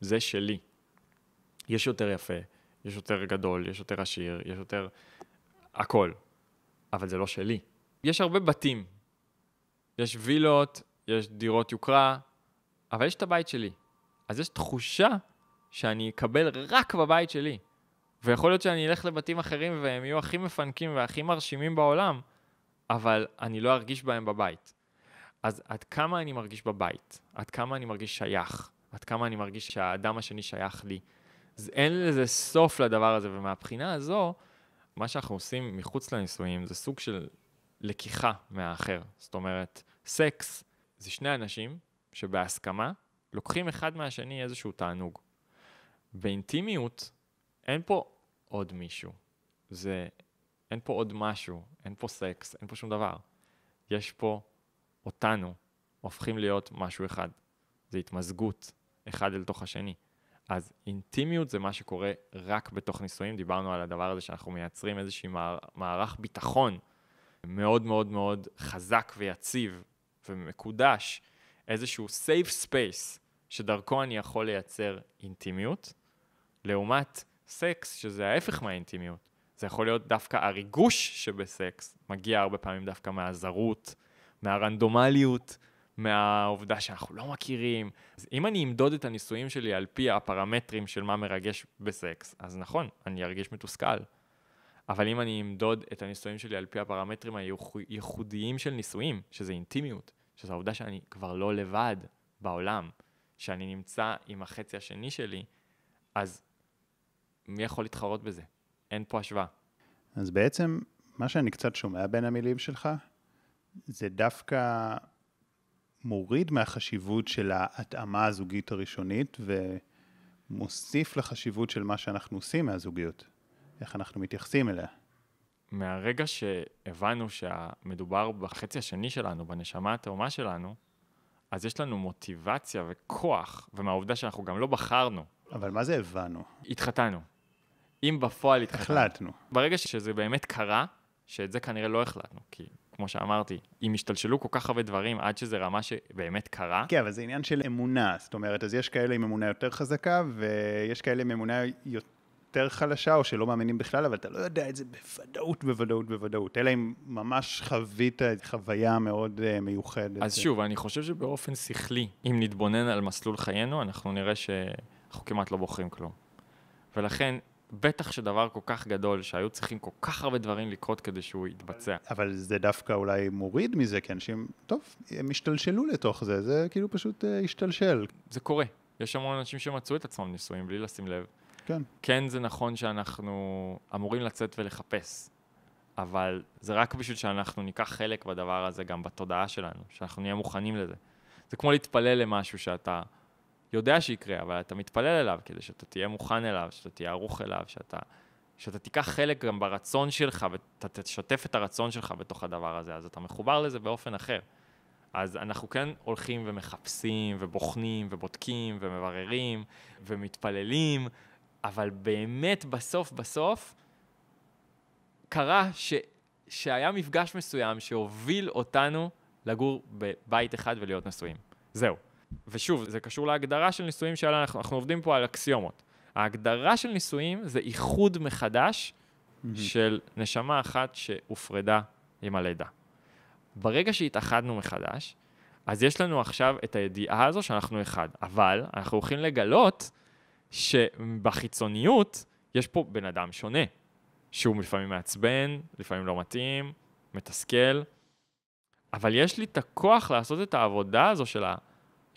זה שלי. יש יותר יפה, יש יותר גדול, יש יותר עשיר, יש יותר... הכל. אבל זה לא שלי. יש הרבה בתים. יש וילות, יש דירות יוקרה, אבל יש את הבית שלי. אז יש תחושה שאני אקבל רק בבית שלי. ויכול להיות שאני אלך לבתים אחרים והם יהיו הכי מפנקים והכי מרשימים בעולם, אבל אני לא ארגיש בהם בבית. אז עד כמה אני מרגיש בבית? עד כמה אני מרגיש שייך? עד כמה אני מרגיש שהאדם השני שייך לי? אז אין לזה סוף לדבר הזה, ומהבחינה הזו, מה שאנחנו עושים מחוץ לנישואים זה סוג של לקיחה מהאחר. זאת אומרת, סקס זה שני אנשים שבהסכמה לוקחים אחד מהשני איזשהו תענוג. באינטימיות אין פה עוד מישהו. זה, אין פה עוד משהו, אין פה סקס, אין פה שום דבר. יש פה אותנו, הופכים להיות משהו אחד. זה התמזגות אחד אל תוך השני. אז אינטימיות זה מה שקורה רק בתוך נישואים. דיברנו על הדבר הזה שאנחנו מייצרים איזשהו מערך ביטחון מאוד מאוד מאוד חזק ויציב ומקודש, איזשהו safe space שדרכו אני יכול לייצר אינטימיות, לעומת סקס, שזה ההפך מהאינטימיות. זה יכול להיות דווקא הריגוש שבסקס, מגיע הרבה פעמים דווקא מהזרות, מהרנדומליות, מהעובדה שאנחנו לא מכירים. אז אם אני אמדוד את הניסויים שלי על פי הפרמטרים של מה מרגש בסקס, אז נכון, אני ארגיש מתוסכל. אבל אם אני אמדוד את הניסויים שלי על פי הפרמטרים הייחודיים של ניסויים, שזה אינטימיות, שזו העובדה שאני כבר לא לבד בעולם, שאני נמצא עם החצי השני שלי, אז מי יכול להתחרות בזה? אין פה השוואה. אז בעצם, מה שאני קצת שומע בין המילים שלך, זה דווקא מוריד מהחשיבות של ההתאמה הזוגית הראשונית ומוסיף לחשיבות של מה שאנחנו עושים מהזוגיות, איך אנחנו מתייחסים אליה. מהרגע שהבנו שמדובר בחצי השני שלנו, בנשמה התאומה שלנו, אז יש לנו מוטיבציה וכוח, ומהעובדה שאנחנו גם לא בחרנו. אבל מה זה הבנו? התחתנו. אם בפועל התחתנו. החלטנו. ברגע שזה באמת קרה, שאת זה כנראה לא החלטנו, כי כמו שאמרתי, אם השתלשלו כל כך הרבה דברים עד שזה רמה שבאמת קרה. כן, אבל זה עניין של אמונה, זאת אומרת, אז יש כאלה עם אמונה יותר חזקה, ויש כאלה עם אמונה יותר חלשה, או שלא מאמינים בכלל, אבל אתה לא יודע את זה בוודאות, בוודאות, בוודאות, אלא אם ממש חווית חוויה מאוד uh, מיוחדת. אז שוב, אני חושב שבאופן שכלי, אם נתבונן על מסלול חיינו, אנחנו נראה שאנחנו כמעט לא בוחרים כלום. ולכן, בטח שדבר כל כך גדול, שהיו צריכים כל כך הרבה דברים לקרות כדי שהוא יתבצע. אבל זה דווקא אולי מוריד מזה, כי אנשים, טוב, הם השתלשלו לתוך זה, זה כאילו פשוט uh, השתלשל. זה קורה. יש המון אנשים שמצאו את עצמם נישואים בלי לשים לב. כן. כן, זה נכון שאנחנו אמורים לצאת ולחפש, אבל זה רק בשביל שאנחנו ניקח חלק בדבר הזה גם בתודעה שלנו, שאנחנו נהיה מוכנים לזה. זה כמו להתפלל למשהו שאתה יודע שיקרה, אבל אתה מתפלל אליו כדי שאתה תהיה מוכן אליו, שאתה תהיה ערוך אליו, שאתה, שאתה תיקח חלק גם ברצון שלך ואתה תשתף את הרצון שלך בתוך הדבר הזה, אז אתה מחובר לזה באופן אחר. אז אנחנו כן הולכים ומחפשים ובוחנים ובודקים ומבררים ומתפללים, אבל באמת בסוף בסוף קרה ש, שהיה מפגש מסוים שהוביל אותנו לגור בבית אחד ולהיות נשואים. זהו. ושוב, זה קשור להגדרה של נישואים שעליה אנחנו, אנחנו עובדים פה על אקסיומות. ההגדרה של נישואים זה איחוד מחדש mm-hmm. של נשמה אחת שהופרדה עם הלידה. ברגע שהתאחדנו מחדש, אז יש לנו עכשיו את הידיעה הזו שאנחנו אחד, אבל אנחנו הולכים לגלות שבחיצוניות יש פה בן אדם שונה, שהוא לפעמים מעצבן, לפעמים לא מתאים, מתסכל, אבל יש לי את הכוח לעשות את העבודה הזו של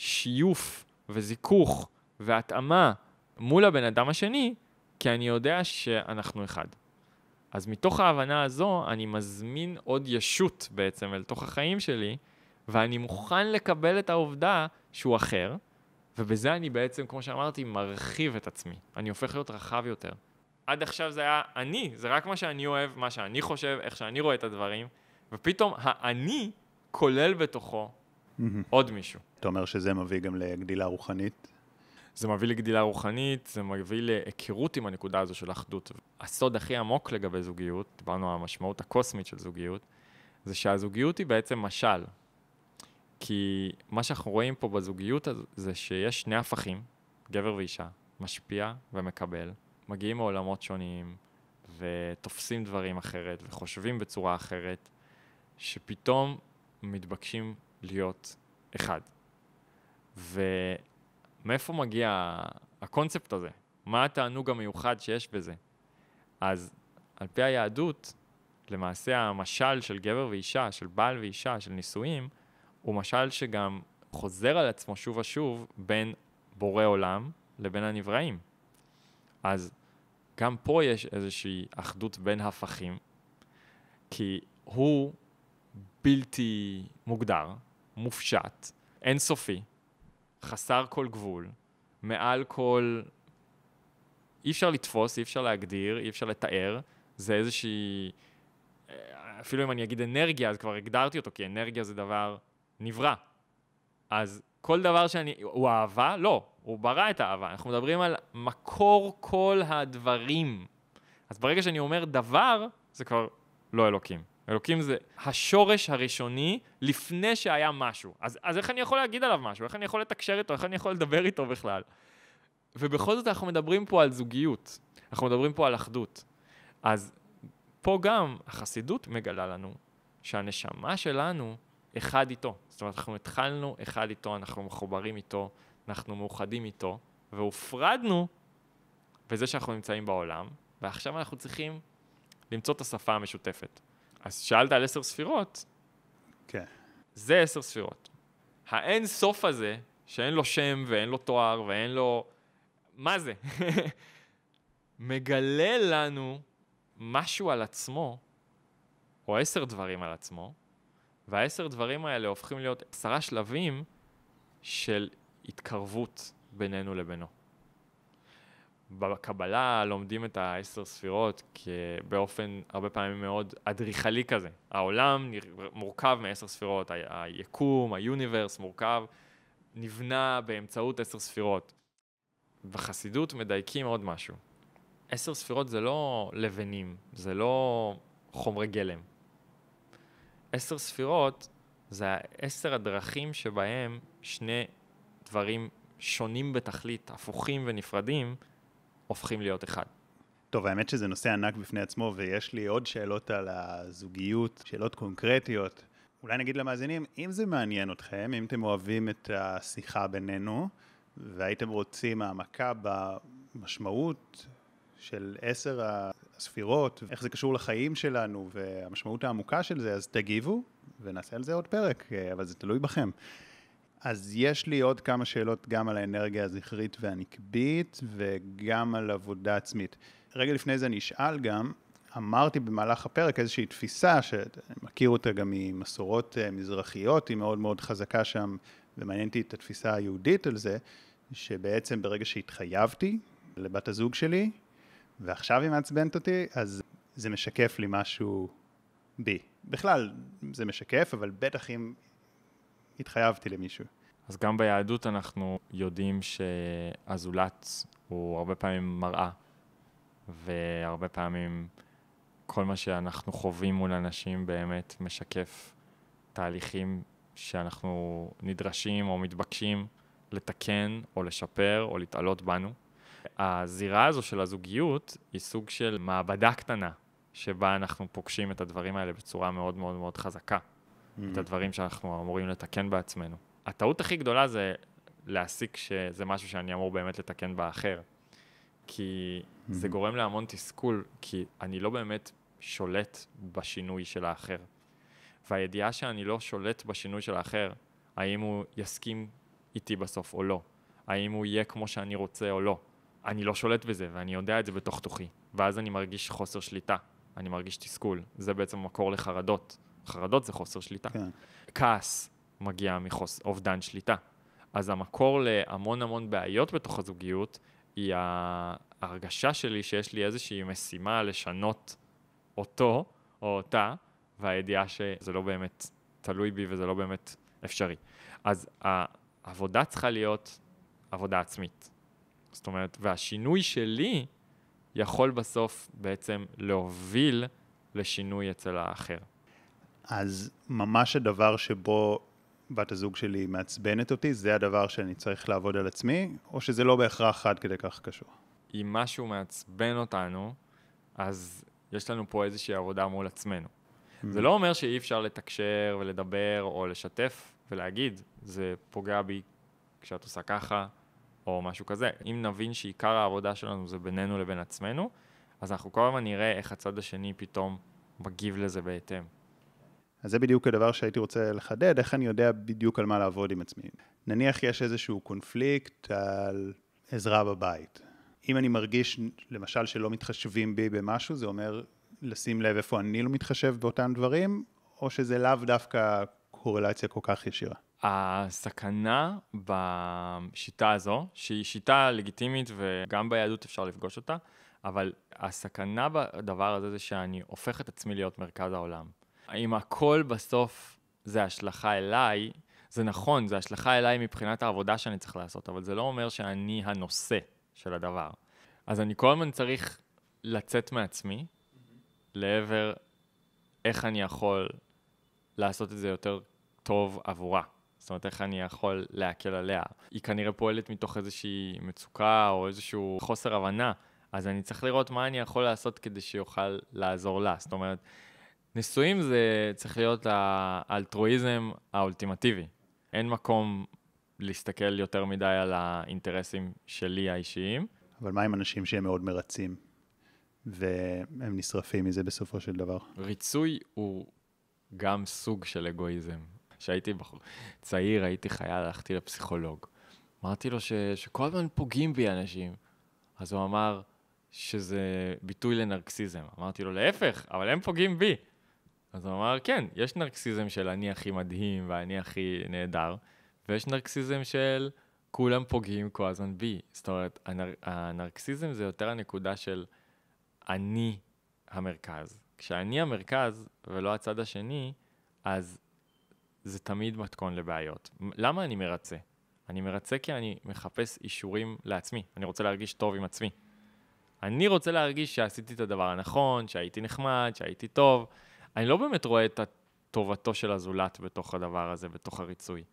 השיוף וזיכוך והתאמה מול הבן אדם השני, כי אני יודע שאנחנו אחד. אז מתוך ההבנה הזו, אני מזמין עוד ישות בעצם אל תוך החיים שלי, ואני מוכן לקבל את העובדה שהוא אחר, ובזה אני בעצם, כמו שאמרתי, מרחיב את עצמי. אני הופך להיות רחב יותר. עד עכשיו זה היה אני, זה רק מה שאני אוהב, מה שאני חושב, איך שאני רואה את הדברים, ופתאום האני כולל בתוכו עוד מישהו. אתה אומר שזה מביא גם לגדילה רוחנית? זה מביא לגדילה רוחנית, זה מביא להיכרות עם הנקודה הזו של אחדות. הסוד הכי עמוק לגבי זוגיות, דיברנו על המשמעות הקוסמית של זוגיות, זה שהזוגיות היא בעצם משל. כי מה שאנחנו רואים פה בזוגיות זה שיש שני הפכים, גבר ואישה, משפיע ומקבל, מגיעים מעולמות שונים ותופסים דברים אחרת וחושבים בצורה אחרת, שפתאום מתבקשים להיות אחד. ומאיפה מגיע הקונספט הזה? מה התענוג המיוחד שיש בזה? אז על פי היהדות, למעשה המשל של גבר ואישה, של בעל ואישה, של נישואים, הוא משל שגם חוזר על עצמו שוב ושוב בין בורא עולם לבין הנבראים. אז גם פה יש איזושהי אחדות בין הפכים, כי הוא בלתי מוגדר, מופשט, אינסופי, חסר כל גבול, מעל כל... אי אפשר לתפוס, אי אפשר להגדיר, אי אפשר לתאר, זה איזושהי... אפילו אם אני אגיד אנרגיה, אז כבר הגדרתי אותו, כי אנרגיה זה דבר נברא. אז כל דבר שאני... הוא אהבה? לא, הוא ברא את האהבה. אנחנו מדברים על מקור כל הדברים. אז ברגע שאני אומר דבר, זה כבר לא אלוקים. אלוקים זה השורש הראשוני לפני שהיה משהו. אז, אז איך אני יכול להגיד עליו משהו? איך אני יכול לתקשר איתו? איך אני יכול לדבר איתו בכלל? ובכל זאת אנחנו מדברים פה על זוגיות. אנחנו מדברים פה על אחדות. אז פה גם החסידות מגלה לנו שהנשמה שלנו אחד איתו. זאת אומרת, אנחנו התחלנו אחד איתו, אנחנו מחוברים איתו, אנחנו מאוחדים איתו, והופרדנו בזה שאנחנו נמצאים בעולם, ועכשיו אנחנו צריכים למצוא את השפה המשותפת. אז שאלת על עשר ספירות, כן. זה עשר ספירות. האין סוף הזה, שאין לו שם ואין לו תואר ואין לו... מה זה? מגלה לנו משהו על עצמו, או עשר דברים על עצמו, והעשר דברים האלה הופכים להיות עשרה שלבים של התקרבות בינינו לבינו. בקבלה לומדים את העשר ספירות באופן הרבה פעמים מאוד אדריכלי כזה. העולם מורכב מעשר ספירות, היקום, היוניברס מורכב, נבנה באמצעות עשר ספירות. בחסידות מדייקים עוד משהו. עשר ספירות זה לא לבנים, זה לא חומרי גלם. עשר ספירות זה עשר הדרכים שבהם שני דברים שונים בתכלית, הפוכים ונפרדים, הופכים להיות אחד. טוב, האמת שזה נושא ענק בפני עצמו, ויש לי עוד שאלות על הזוגיות, שאלות קונקרטיות. אולי נגיד למאזינים, אם זה מעניין אתכם, אם אתם אוהבים את השיחה בינינו, והייתם רוצים העמקה במשמעות של עשר הספירות, איך זה קשור לחיים שלנו והמשמעות העמוקה של זה, אז תגיבו ונעשה על זה עוד פרק, אבל זה תלוי בכם. אז יש לי עוד כמה שאלות גם על האנרגיה הזכרית והנקבית וגם על עבודה עצמית. רגע לפני זה אני אשאל גם, אמרתי במהלך הפרק איזושהי תפיסה שאני מכיר אותה גם ממסורות אה, מזרחיות, היא מאוד מאוד חזקה שם ומעניין אותי את התפיסה היהודית על זה, שבעצם ברגע שהתחייבתי לבת הזוג שלי, ועכשיו היא מעצבנת אותי, אז זה משקף לי משהו בי. בכלל, זה משקף, אבל בטח אם התחייבתי למישהו. אז גם ביהדות אנחנו יודעים שהזולת הוא הרבה פעמים מראה, והרבה פעמים כל מה שאנחנו חווים מול אנשים באמת משקף תהליכים שאנחנו נדרשים או מתבקשים לתקן או לשפר או להתעלות בנו. הזירה הזו של הזוגיות היא סוג של מעבדה קטנה, שבה אנחנו פוגשים את הדברים האלה בצורה מאוד מאוד מאוד חזקה. Mm-hmm. את הדברים שאנחנו אמורים לתקן בעצמנו. הטעות הכי גדולה זה להסיק שזה משהו שאני אמור באמת לתקן באחר. כי mm-hmm. זה גורם להמון תסכול, כי אני לא באמת שולט בשינוי של האחר. והידיעה שאני לא שולט בשינוי של האחר, האם הוא יסכים איתי בסוף או לא, האם הוא יהיה כמו שאני רוצה או לא. אני לא שולט בזה, ואני יודע את זה בתוך תוכי. ואז אני מרגיש חוסר שליטה, אני מרגיש תסכול. זה בעצם מקור לחרדות. חרדות זה חוסר שליטה. כן. כעס מגיע מאובדן שליטה. אז המקור להמון המון בעיות בתוך הזוגיות היא ההרגשה שלי שיש לי איזושהי משימה לשנות אותו או אותה, והידיעה שזה לא באמת תלוי בי וזה לא באמת אפשרי. אז העבודה צריכה להיות עבודה עצמית. זאת אומרת, והשינוי שלי יכול בסוף בעצם להוביל לשינוי אצל האחר. אז ממש הדבר שבו בת הזוג שלי מעצבנת אותי, זה הדבר שאני צריך לעבוד על עצמי, או שזה לא בהכרח עד כדי כך קשור? אם משהו מעצבן אותנו, אז יש לנו פה איזושהי עבודה מול עצמנו. Mm-hmm. זה לא אומר שאי אפשר לתקשר ולדבר או לשתף ולהגיד, זה פוגע בי כשאת עושה ככה, או משהו כזה. אם נבין שעיקר העבודה שלנו זה בינינו לבין עצמנו, אז אנחנו כל הזמן נראה איך הצד השני פתאום מגיב לזה בהתאם. אז זה בדיוק הדבר שהייתי רוצה לחדד, איך אני יודע בדיוק על מה לעבוד עם עצמי. נניח יש איזשהו קונפליקט על עזרה בבית. אם אני מרגיש, למשל, שלא מתחשבים בי במשהו, זה אומר לשים לב איפה אני לא מתחשב באותם דברים, או שזה לאו דווקא קורלציה כל כך ישירה. הסכנה בשיטה הזו, שהיא שיטה לגיטימית וגם ביהדות אפשר לפגוש אותה, אבל הסכנה בדבר הזה זה שאני הופך את עצמי להיות מרכז העולם. אם הכל בסוף זה השלכה אליי, זה נכון, זה השלכה אליי מבחינת העבודה שאני צריך לעשות, אבל זה לא אומר שאני הנושא של הדבר. אז אני כל הזמן צריך לצאת מעצמי לעבר איך אני יכול לעשות את זה יותר טוב עבורה. זאת אומרת, איך אני יכול להקל עליה. היא כנראה פועלת מתוך איזושהי מצוקה או איזשהו חוסר הבנה, אז אני צריך לראות מה אני יכול לעשות כדי שיוכל לעזור לה. זאת אומרת, נישואים זה צריך להיות האלטרואיזם האולטימטיבי. אין מקום להסתכל יותר מדי על האינטרסים שלי האישיים. אבל מה עם אנשים שהם מאוד מרצים, והם נשרפים מזה בסופו של דבר? ריצוי הוא גם סוג של אגואיזם. כשהייתי בחור צעיר, הייתי חייל, הלכתי לפסיכולוג. אמרתי לו ש, שכל הזמן פוגעים בי אנשים. אז הוא אמר שזה ביטוי לנרקסיזם. אמרתי לו, להפך, אבל הם פוגעים בי. אז הוא אמר, כן, יש נרקסיזם של אני הכי מדהים ואני הכי נהדר, ויש נרקסיזם של כולם פוגעים כל הזמן בי. זאת אומרת, הנר... הנרקסיזם זה יותר הנקודה של אני המרכז. כשאני המרכז ולא הצד השני, אז זה תמיד מתכון לבעיות. למה אני מרצה? אני מרצה כי אני מחפש אישורים לעצמי, אני רוצה להרגיש טוב עם עצמי. אני רוצה להרגיש שעשיתי את הדבר הנכון, שהייתי נחמד, שהייתי טוב. אני לא באמת רואה את טובתו של הזולת בתוך הדבר הזה, בתוך הריצוי.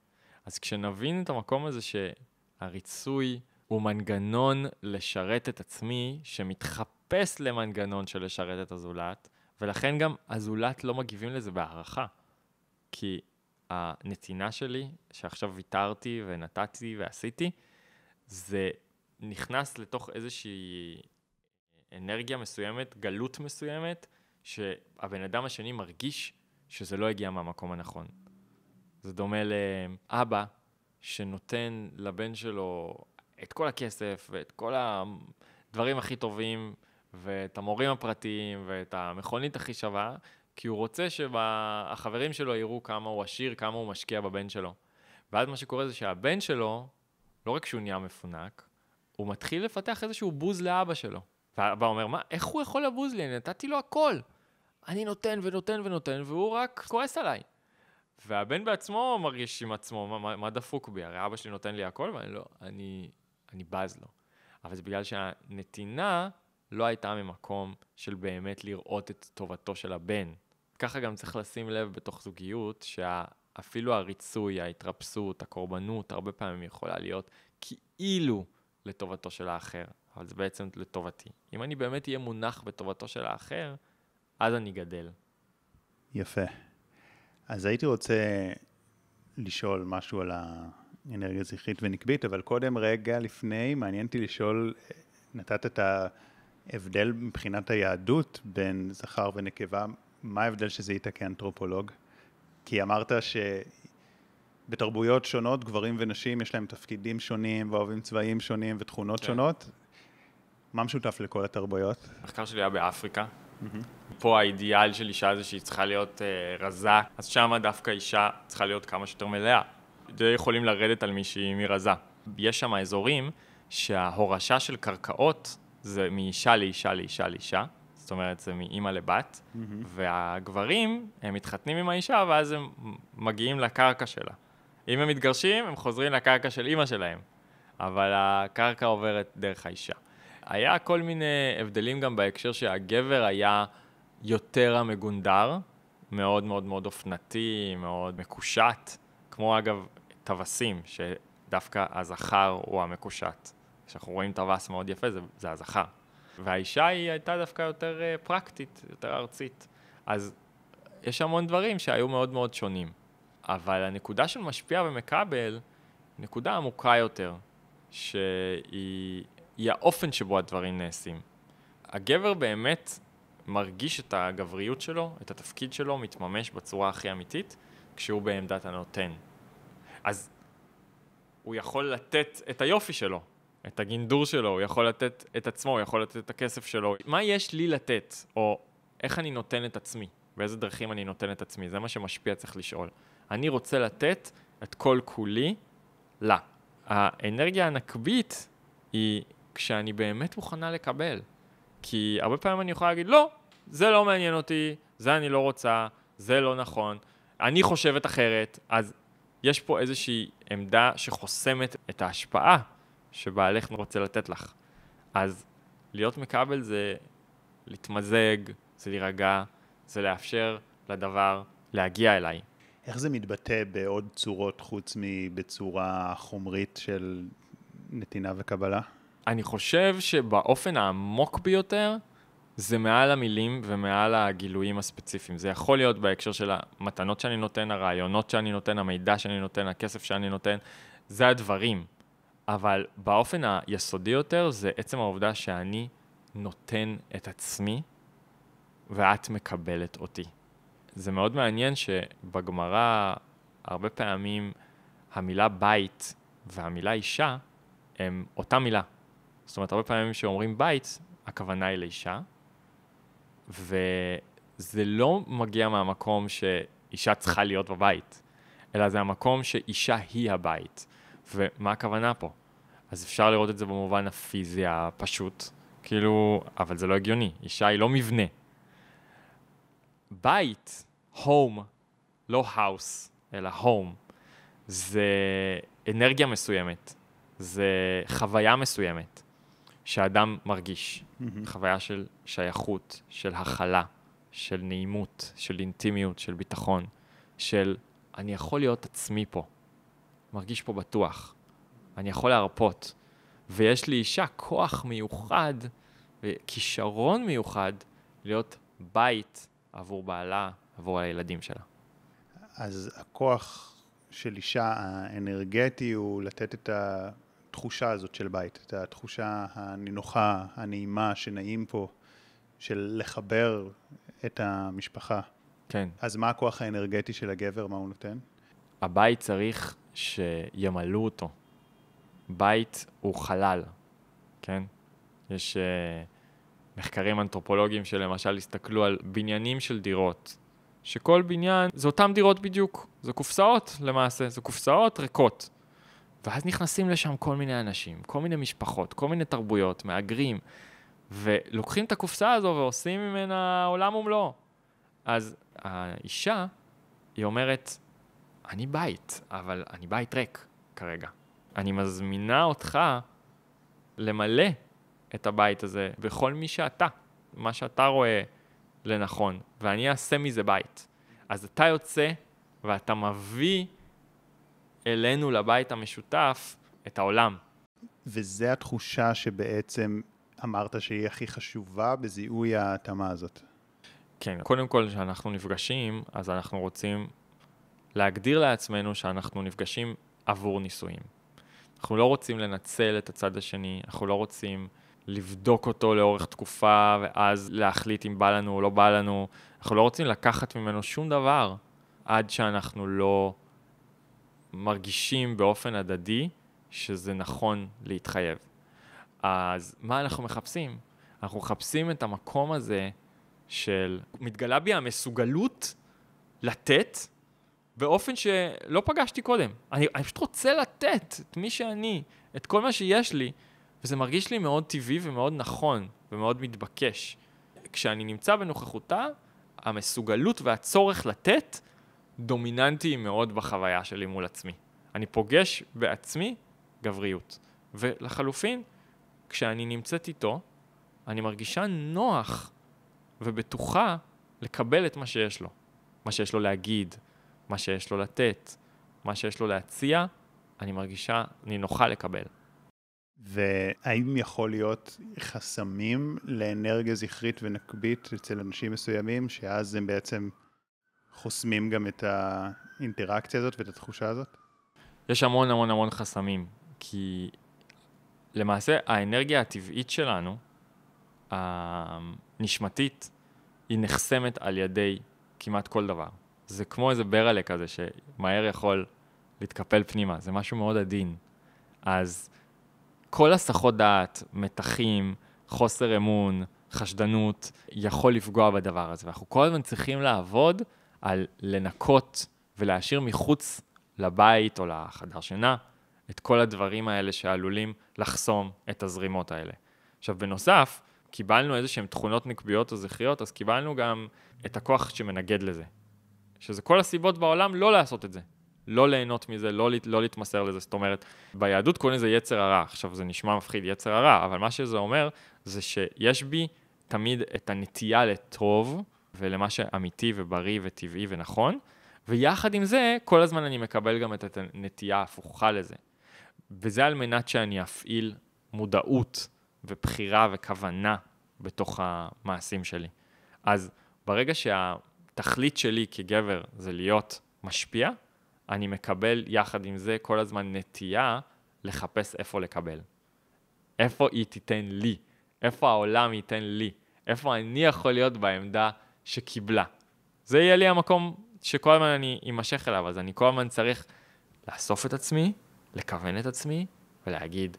אז כשנבין את המקום הזה שהריצוי הוא מנגנון לשרת את עצמי, שמתחפש למנגנון של לשרת את הזולת, ולכן גם הזולת לא מגיבים לזה בהערכה. כי הנתינה שלי, שעכשיו ויתרתי ונתתי ועשיתי, זה נכנס לתוך איזושהי אנרגיה מסוימת, גלות מסוימת, שהבן אדם השני מרגיש שזה לא הגיע מהמקום הנכון. זה דומה לאבא שנותן לבן שלו את כל הכסף ואת כל הדברים הכי טובים ואת המורים הפרטיים ואת המכונית הכי שווה, כי הוא רוצה שהחברים שלו יראו כמה הוא עשיר, כמה הוא משקיע בבן שלו. ואז מה שקורה זה שהבן שלו, לא רק שהוא נהיה מפונק, הוא מתחיל לפתח איזשהו בוז לאבא שלו. והאבא אומר, מה, איך הוא יכול לבוז לי? אני נתתי לו הכל. אני נותן ונותן ונותן, והוא רק כועס עליי. והבן בעצמו מרגיש עם עצמו, מה, מה דפוק בי? הרי אבא שלי נותן לי הכל, ואני לא, אני, אני בז לו. אבל זה בגלל שהנתינה לא הייתה ממקום של באמת לראות את טובתו של הבן. ככה גם צריך לשים לב בתוך זוגיות, שאפילו הריצוי, ההתרפסות, הקורבנות, הרבה פעמים יכולה להיות כאילו לטובתו של האחר, אבל זה בעצם לטובתי. אם אני באמת אהיה מונח בטובתו של האחר, אז אני גדל. יפה. אז הייתי רוצה לשאול משהו על האנרגיה זכרית ונקבית, אבל קודם רגע לפני, מעניין אותי לשאול, נתת את ההבדל מבחינת היהדות בין זכר ונקבה, מה ההבדל שזיהית כאנתרופולוג? כי אמרת בתרבויות שונות, גברים ונשים, יש להם תפקידים שונים ואוהבים צבעים שונים ותכונות כן. שונות. מה משותף לכל התרבויות? המחקר שלי היה באפריקה. פה האידיאל של אישה זה שהיא צריכה להיות אה, רזה, אז שמה דווקא אישה צריכה להיות כמה שיותר מלאה. די יכולים לרדת על מישהי מרזה. יש שם אזורים שההורשה של קרקעות זה מאישה לאישה לאישה לאישה, זאת אומרת זה מאימא לבת, והגברים הם מתחתנים עם האישה ואז הם מגיעים לקרקע שלה. אם הם מתגרשים, הם חוזרים לקרקע של אימא שלהם, אבל הקרקע עוברת דרך האישה. היה כל מיני הבדלים גם בהקשר שהגבר היה יותר המגונדר, מאוד מאוד מאוד אופנתי, מאוד מקושט, כמו אגב טווסים, שדווקא הזכר הוא המקושט. כשאנחנו רואים טווס מאוד יפה, זה, זה הזכר. והאישה היא הייתה דווקא יותר אה, פרקטית, יותר ארצית. אז יש המון דברים שהיו מאוד מאוד שונים. אבל הנקודה של משפיע ומקבל, נקודה עמוקה יותר, שהיא היא האופן שבו הדברים נעשים. הגבר באמת מרגיש את הגבריות שלו, את התפקיד שלו, מתממש בצורה הכי אמיתית, כשהוא בעמדת הנותן. אז הוא יכול לתת את היופי שלו, את הגינדור שלו, הוא יכול לתת את עצמו, הוא יכול לתת את הכסף שלו. מה יש לי לתת, או איך אני נותן את עצמי, באיזה דרכים אני נותן את עצמי, זה מה שמשפיע צריך לשאול. אני רוצה לתת את כל כולי לה. האנרגיה הנקבית היא כשאני באמת מוכנה לקבל. כי הרבה פעמים אני יכולה להגיד, לא, זה לא מעניין אותי, זה אני לא רוצה, זה לא נכון, אני חושבת אחרת, אז יש פה איזושהי עמדה שחוסמת את ההשפעה שבעלך רוצה לתת לך. אז להיות מקבל זה להתמזג, זה להירגע, זה לאפשר לדבר להגיע אליי. איך זה מתבטא בעוד צורות חוץ מבצורה חומרית של נתינה וקבלה? אני חושב שבאופן העמוק ביותר, זה מעל המילים ומעל הגילויים הספציפיים. זה יכול להיות בהקשר של המתנות שאני נותן, הרעיונות שאני נותן, המידע שאני נותן, הכסף שאני נותן, זה הדברים. אבל באופן היסודי יותר, זה עצם העובדה שאני נותן את עצמי ואת מקבלת אותי. זה מאוד מעניין שבגמרא, הרבה פעמים המילה בית והמילה אישה הם אותה מילה. זאת אומרת, הרבה פעמים כשאומרים בית, הכוונה היא לאישה, וזה לא מגיע מהמקום שאישה צריכה להיות בבית, אלא זה המקום שאישה היא הבית. ומה הכוונה פה? אז אפשר לראות את זה במובן הפיזי הפשוט, כאילו, אבל זה לא הגיוני, אישה היא לא מבנה. בית, home, לא house, אלא home, זה אנרגיה מסוימת, זה חוויה מסוימת. שאדם מרגיש. Mm-hmm. חוויה של שייכות, של הכלה, של נעימות, של אינטימיות, של ביטחון, של אני יכול להיות עצמי פה, מרגיש פה בטוח, אני יכול להרפות, ויש לי אישה כוח מיוחד וכישרון מיוחד להיות בית עבור בעלה, עבור הילדים שלה. אז הכוח של אישה האנרגטי הוא לתת את ה... התחושה הזאת של בית, את התחושה הנינוחה, הנעימה, שנעים פה, של לחבר את המשפחה. כן. אז מה הכוח האנרגטי של הגבר, מה הוא נותן? הבית צריך שימלאו אותו. בית הוא חלל, כן? יש uh, מחקרים אנתרופולוגיים שלמשל הסתכלו על בניינים של דירות, שכל בניין זה אותם דירות בדיוק, זה קופסאות למעשה, זה קופסאות ריקות. ואז נכנסים לשם כל מיני אנשים, כל מיני משפחות, כל מיני תרבויות, מהגרים, ולוקחים את הקופסה הזו ועושים ממנה עולם ומלואו. אז האישה, היא אומרת, אני בית, אבל אני בית ריק כרגע. אני מזמינה אותך למלא את הבית הזה בכל מי שאתה, מה שאתה רואה לנכון, ואני אעשה מזה בית. אז אתה יוצא ואתה מביא אלינו, לבית המשותף, את העולם. וזה התחושה שבעצם אמרת שהיא הכי חשובה בזיהוי ההתאמה הזאת. כן, קודם כל, כשאנחנו נפגשים, אז אנחנו רוצים להגדיר לעצמנו שאנחנו נפגשים עבור נישואים. אנחנו לא רוצים לנצל את הצד השני, אנחנו לא רוצים לבדוק אותו לאורך תקופה ואז להחליט אם בא לנו או לא בא לנו. אנחנו לא רוצים לקחת ממנו שום דבר עד שאנחנו לא מרגישים באופן הדדי שזה נכון להתחייב. אז מה אנחנו מחפשים? אנחנו מחפשים את המקום הזה של... מתגלה בי המסוגלות לתת באופן שלא פגשתי קודם. אני, אני פשוט רוצה לתת את מי שאני, את כל מה שיש לי, וזה מרגיש לי מאוד טבעי ומאוד נכון ומאוד מתבקש. כשאני נמצא בנוכחותה, המסוגלות והצורך לתת דומיננטי מאוד בחוויה שלי מול עצמי. אני פוגש בעצמי גבריות. ולחלופין, כשאני נמצאת איתו, אני מרגישה נוח ובטוחה לקבל את מה שיש לו. מה שיש לו להגיד, מה שיש לו לתת, מה שיש לו להציע, אני מרגישה, אני נוחה לקבל. והאם יכול להיות חסמים לאנרגיה זכרית ונקבית אצל אנשים מסוימים, שאז הם בעצם חוסמים גם את האינטראקציה הזאת ואת התחושה הזאת? יש המון המון המון חסמים, כי למעשה האנרגיה הטבעית שלנו, הנשמתית, היא נחסמת על ידי כמעט כל דבר. זה כמו איזה ברלה כזה שמהר יכול להתקפל פנימה, זה משהו מאוד עדין. אז כל הסחות דעת, מתחים, חוסר אמון, חשדנות, יכול לפגוע בדבר הזה. ואנחנו כל הזמן צריכים לעבוד על לנקות ולהשאיר מחוץ לבית או לחדר שינה את כל הדברים האלה שעלולים לחסום את הזרימות האלה. עכשיו, בנוסף, קיבלנו איזה שהן תכונות נקביות או זכריות, אז קיבלנו גם את הכוח שמנגד לזה. שזה כל הסיבות בעולם לא לעשות את זה. לא ליהנות מזה, לא, לא להתמסר לזה. זאת אומרת, ביהדות קוראים לזה יצר הרע. עכשיו, זה נשמע מפחיד, יצר הרע, אבל מה שזה אומר, זה שיש בי תמיד את הנטייה לטוב, ולמה שאמיתי ובריא וטבעי ונכון, ויחד עם זה, כל הזמן אני מקבל גם את הנטייה ההפוכה לזה. וזה על מנת שאני אפעיל מודעות ובחירה וכוונה בתוך המעשים שלי. אז ברגע שהתכלית שלי כגבר זה להיות משפיע, אני מקבל יחד עם זה כל הזמן נטייה לחפש איפה לקבל. איפה היא תיתן לי, איפה העולם ייתן לי, איפה אני יכול להיות בעמדה שקיבלה. זה יהיה לי המקום שכל הזמן אני אמשך אליו, אז אני כל הזמן צריך לאסוף את עצמי, לכוון את עצמי ולהגיד,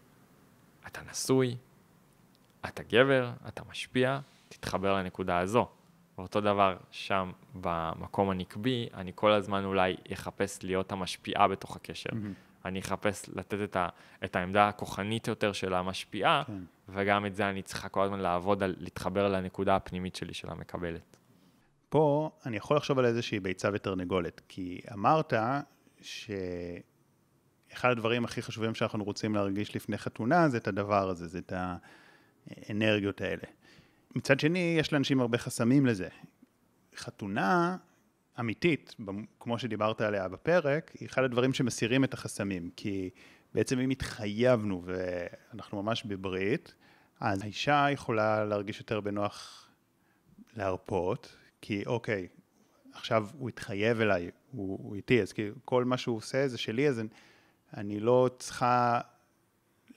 אתה נשוי, אתה גבר, אתה משפיע, תתחבר לנקודה הזו. ואותו דבר שם במקום הנקבי, אני כל הזמן אולי אחפש להיות המשפיעה בתוך הקשר. Mm-hmm. אני אחפש לתת את, ה, את העמדה הכוחנית יותר של המשפיעה, כן. וגם את זה אני צריכה כל הזמן לעבוד על להתחבר לנקודה הפנימית שלי של המקבלת. פה אני יכול לחשוב על איזושהי ביצה ותרנגולת, כי אמרת שאחד הדברים הכי חשובים שאנחנו רוצים להרגיש לפני חתונה זה את הדבר הזה, זה את האנרגיות האלה. מצד שני, יש לאנשים הרבה חסמים לזה. חתונה אמיתית, כמו שדיברת עליה בפרק, היא אחד הדברים שמסירים את החסמים, כי בעצם אם התחייבנו ואנחנו ממש בברית, אז האישה יכולה להרגיש יותר בנוח להרפות, כי אוקיי, עכשיו הוא התחייב אליי, הוא, הוא איתי, אז כאילו כל מה שהוא עושה זה שלי, אז אני, אני לא צריכה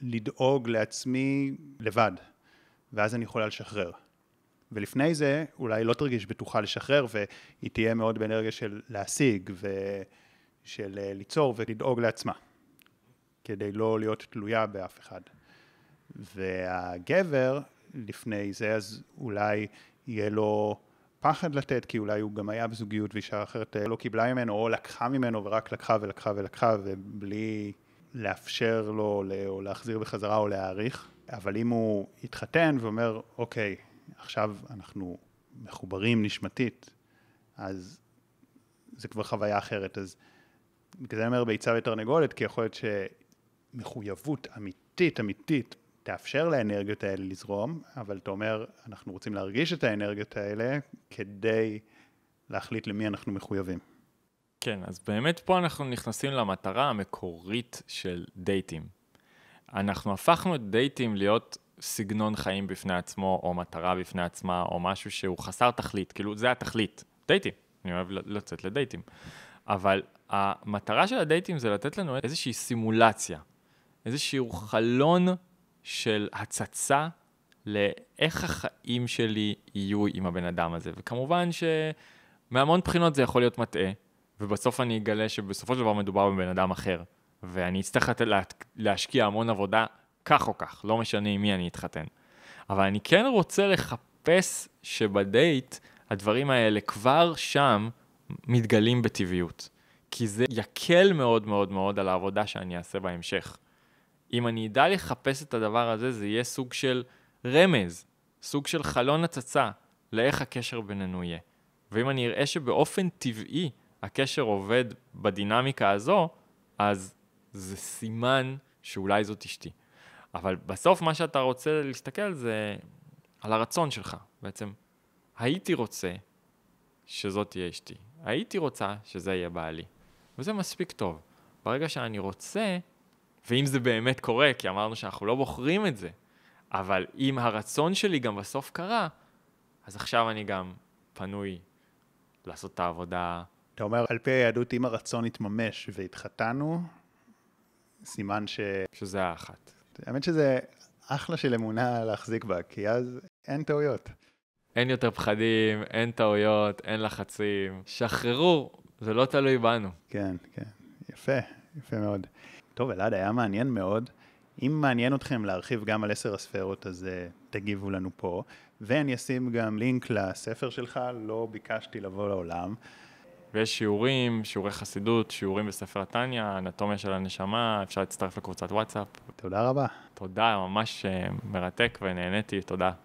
לדאוג לעצמי לבד, ואז אני יכולה לשחרר. ולפני זה אולי לא תרגיש בטוחה לשחרר, והיא תהיה מאוד באנרגיה של להשיג ושל אה, ליצור ולדאוג לעצמה, כדי לא להיות תלויה באף אחד. והגבר, לפני זה, אז אולי יהיה לו פחד לתת, כי אולי הוא גם היה בזוגיות ואישה אחרת אה, לא קיבלה ממנו, או לקחה ממנו ורק לקחה ולקחה ולקחה, ובלי לאפשר לו או להחזיר בחזרה או להעריך. אבל אם הוא יתחתן ואומר, אוקיי, עכשיו אנחנו מחוברים נשמתית, אז זה כבר חוויה אחרת. אז בגלל זה אני אומר ביצה ותרנגולת, כי יכול להיות שמחויבות אמיתית, אמיתית, תאפשר לאנרגיות האלה לזרום, אבל אתה אומר, אנחנו רוצים להרגיש את האנרגיות האלה כדי להחליט למי אנחנו מחויבים. כן, אז באמת פה אנחנו נכנסים למטרה המקורית של דייטים. אנחנו הפכנו את דייטים להיות סגנון חיים בפני עצמו, או מטרה בפני עצמה, או משהו שהוא חסר תכלית, כאילו זה התכלית, דייטים, אני אוהב לצאת לדייטים. אבל המטרה של הדייטים זה לתת לנו איזושהי סימולציה, איזשהו חלון של הצצה לאיך החיים שלי יהיו עם הבן אדם הזה. וכמובן שמהמון בחינות זה יכול להיות מטעה, ובסוף אני אגלה שבסופו של דבר מדובר בבן אדם אחר, ואני אצטרך לה, להשקיע המון עבודה, כך או כך, לא משנה עם מי אני אתחתן. אבל אני כן רוצה לחפש שבדייט הדברים האלה כבר שם מתגלים בטבעיות. כי זה יקל מאוד מאוד מאוד על העבודה שאני אעשה בהמשך. אם אני אדע לחפש את הדבר הזה, זה יהיה סוג של רמז, סוג של חלון הצצה לאיך הקשר בינינו יהיה. ואם אני אראה שבאופן טבעי הקשר עובד בדינמיקה הזו, אז זה סימן שאולי זאת אשתי. אבל בסוף מה שאתה רוצה להסתכל זה על הרצון שלך. בעצם, הייתי רוצה שזאת תהיה אשתי. הייתי רוצה שזה יהיה בעלי. וזה מספיק טוב. ברגע שאני רוצה, ואם זה באמת קורה, כי אמרנו שאנחנו לא בוחרים את זה, אבל אם הרצון שלי גם בסוף קרה, אז עכשיו אני גם פנוי לעשות את העבודה. אתה אומר, על פי היהדות, אם הרצון יתממש והתחתנו, סימן ש... שזה האחת. האמת שזה אחלה של אמונה להחזיק בה, כי אז אין טעויות. אין יותר פחדים, אין טעויות, אין לחצים. שחררו, זה לא תלוי בנו. כן, כן. יפה, יפה מאוד. טוב, אלעד, היה מעניין מאוד. אם מעניין אתכם להרחיב גם על עשר הספרות, אז uh, תגיבו לנו פה. ואני אשים גם לינק לספר שלך, לא ביקשתי לבוא לעולם. ויש שיעורים, שיעורי חסידות, שיעורים בספר התניא, אנטומיה של הנשמה, אפשר להצטרף לקבוצת וואטסאפ. תודה רבה. תודה, ממש אה, מרתק ונהניתי, תודה.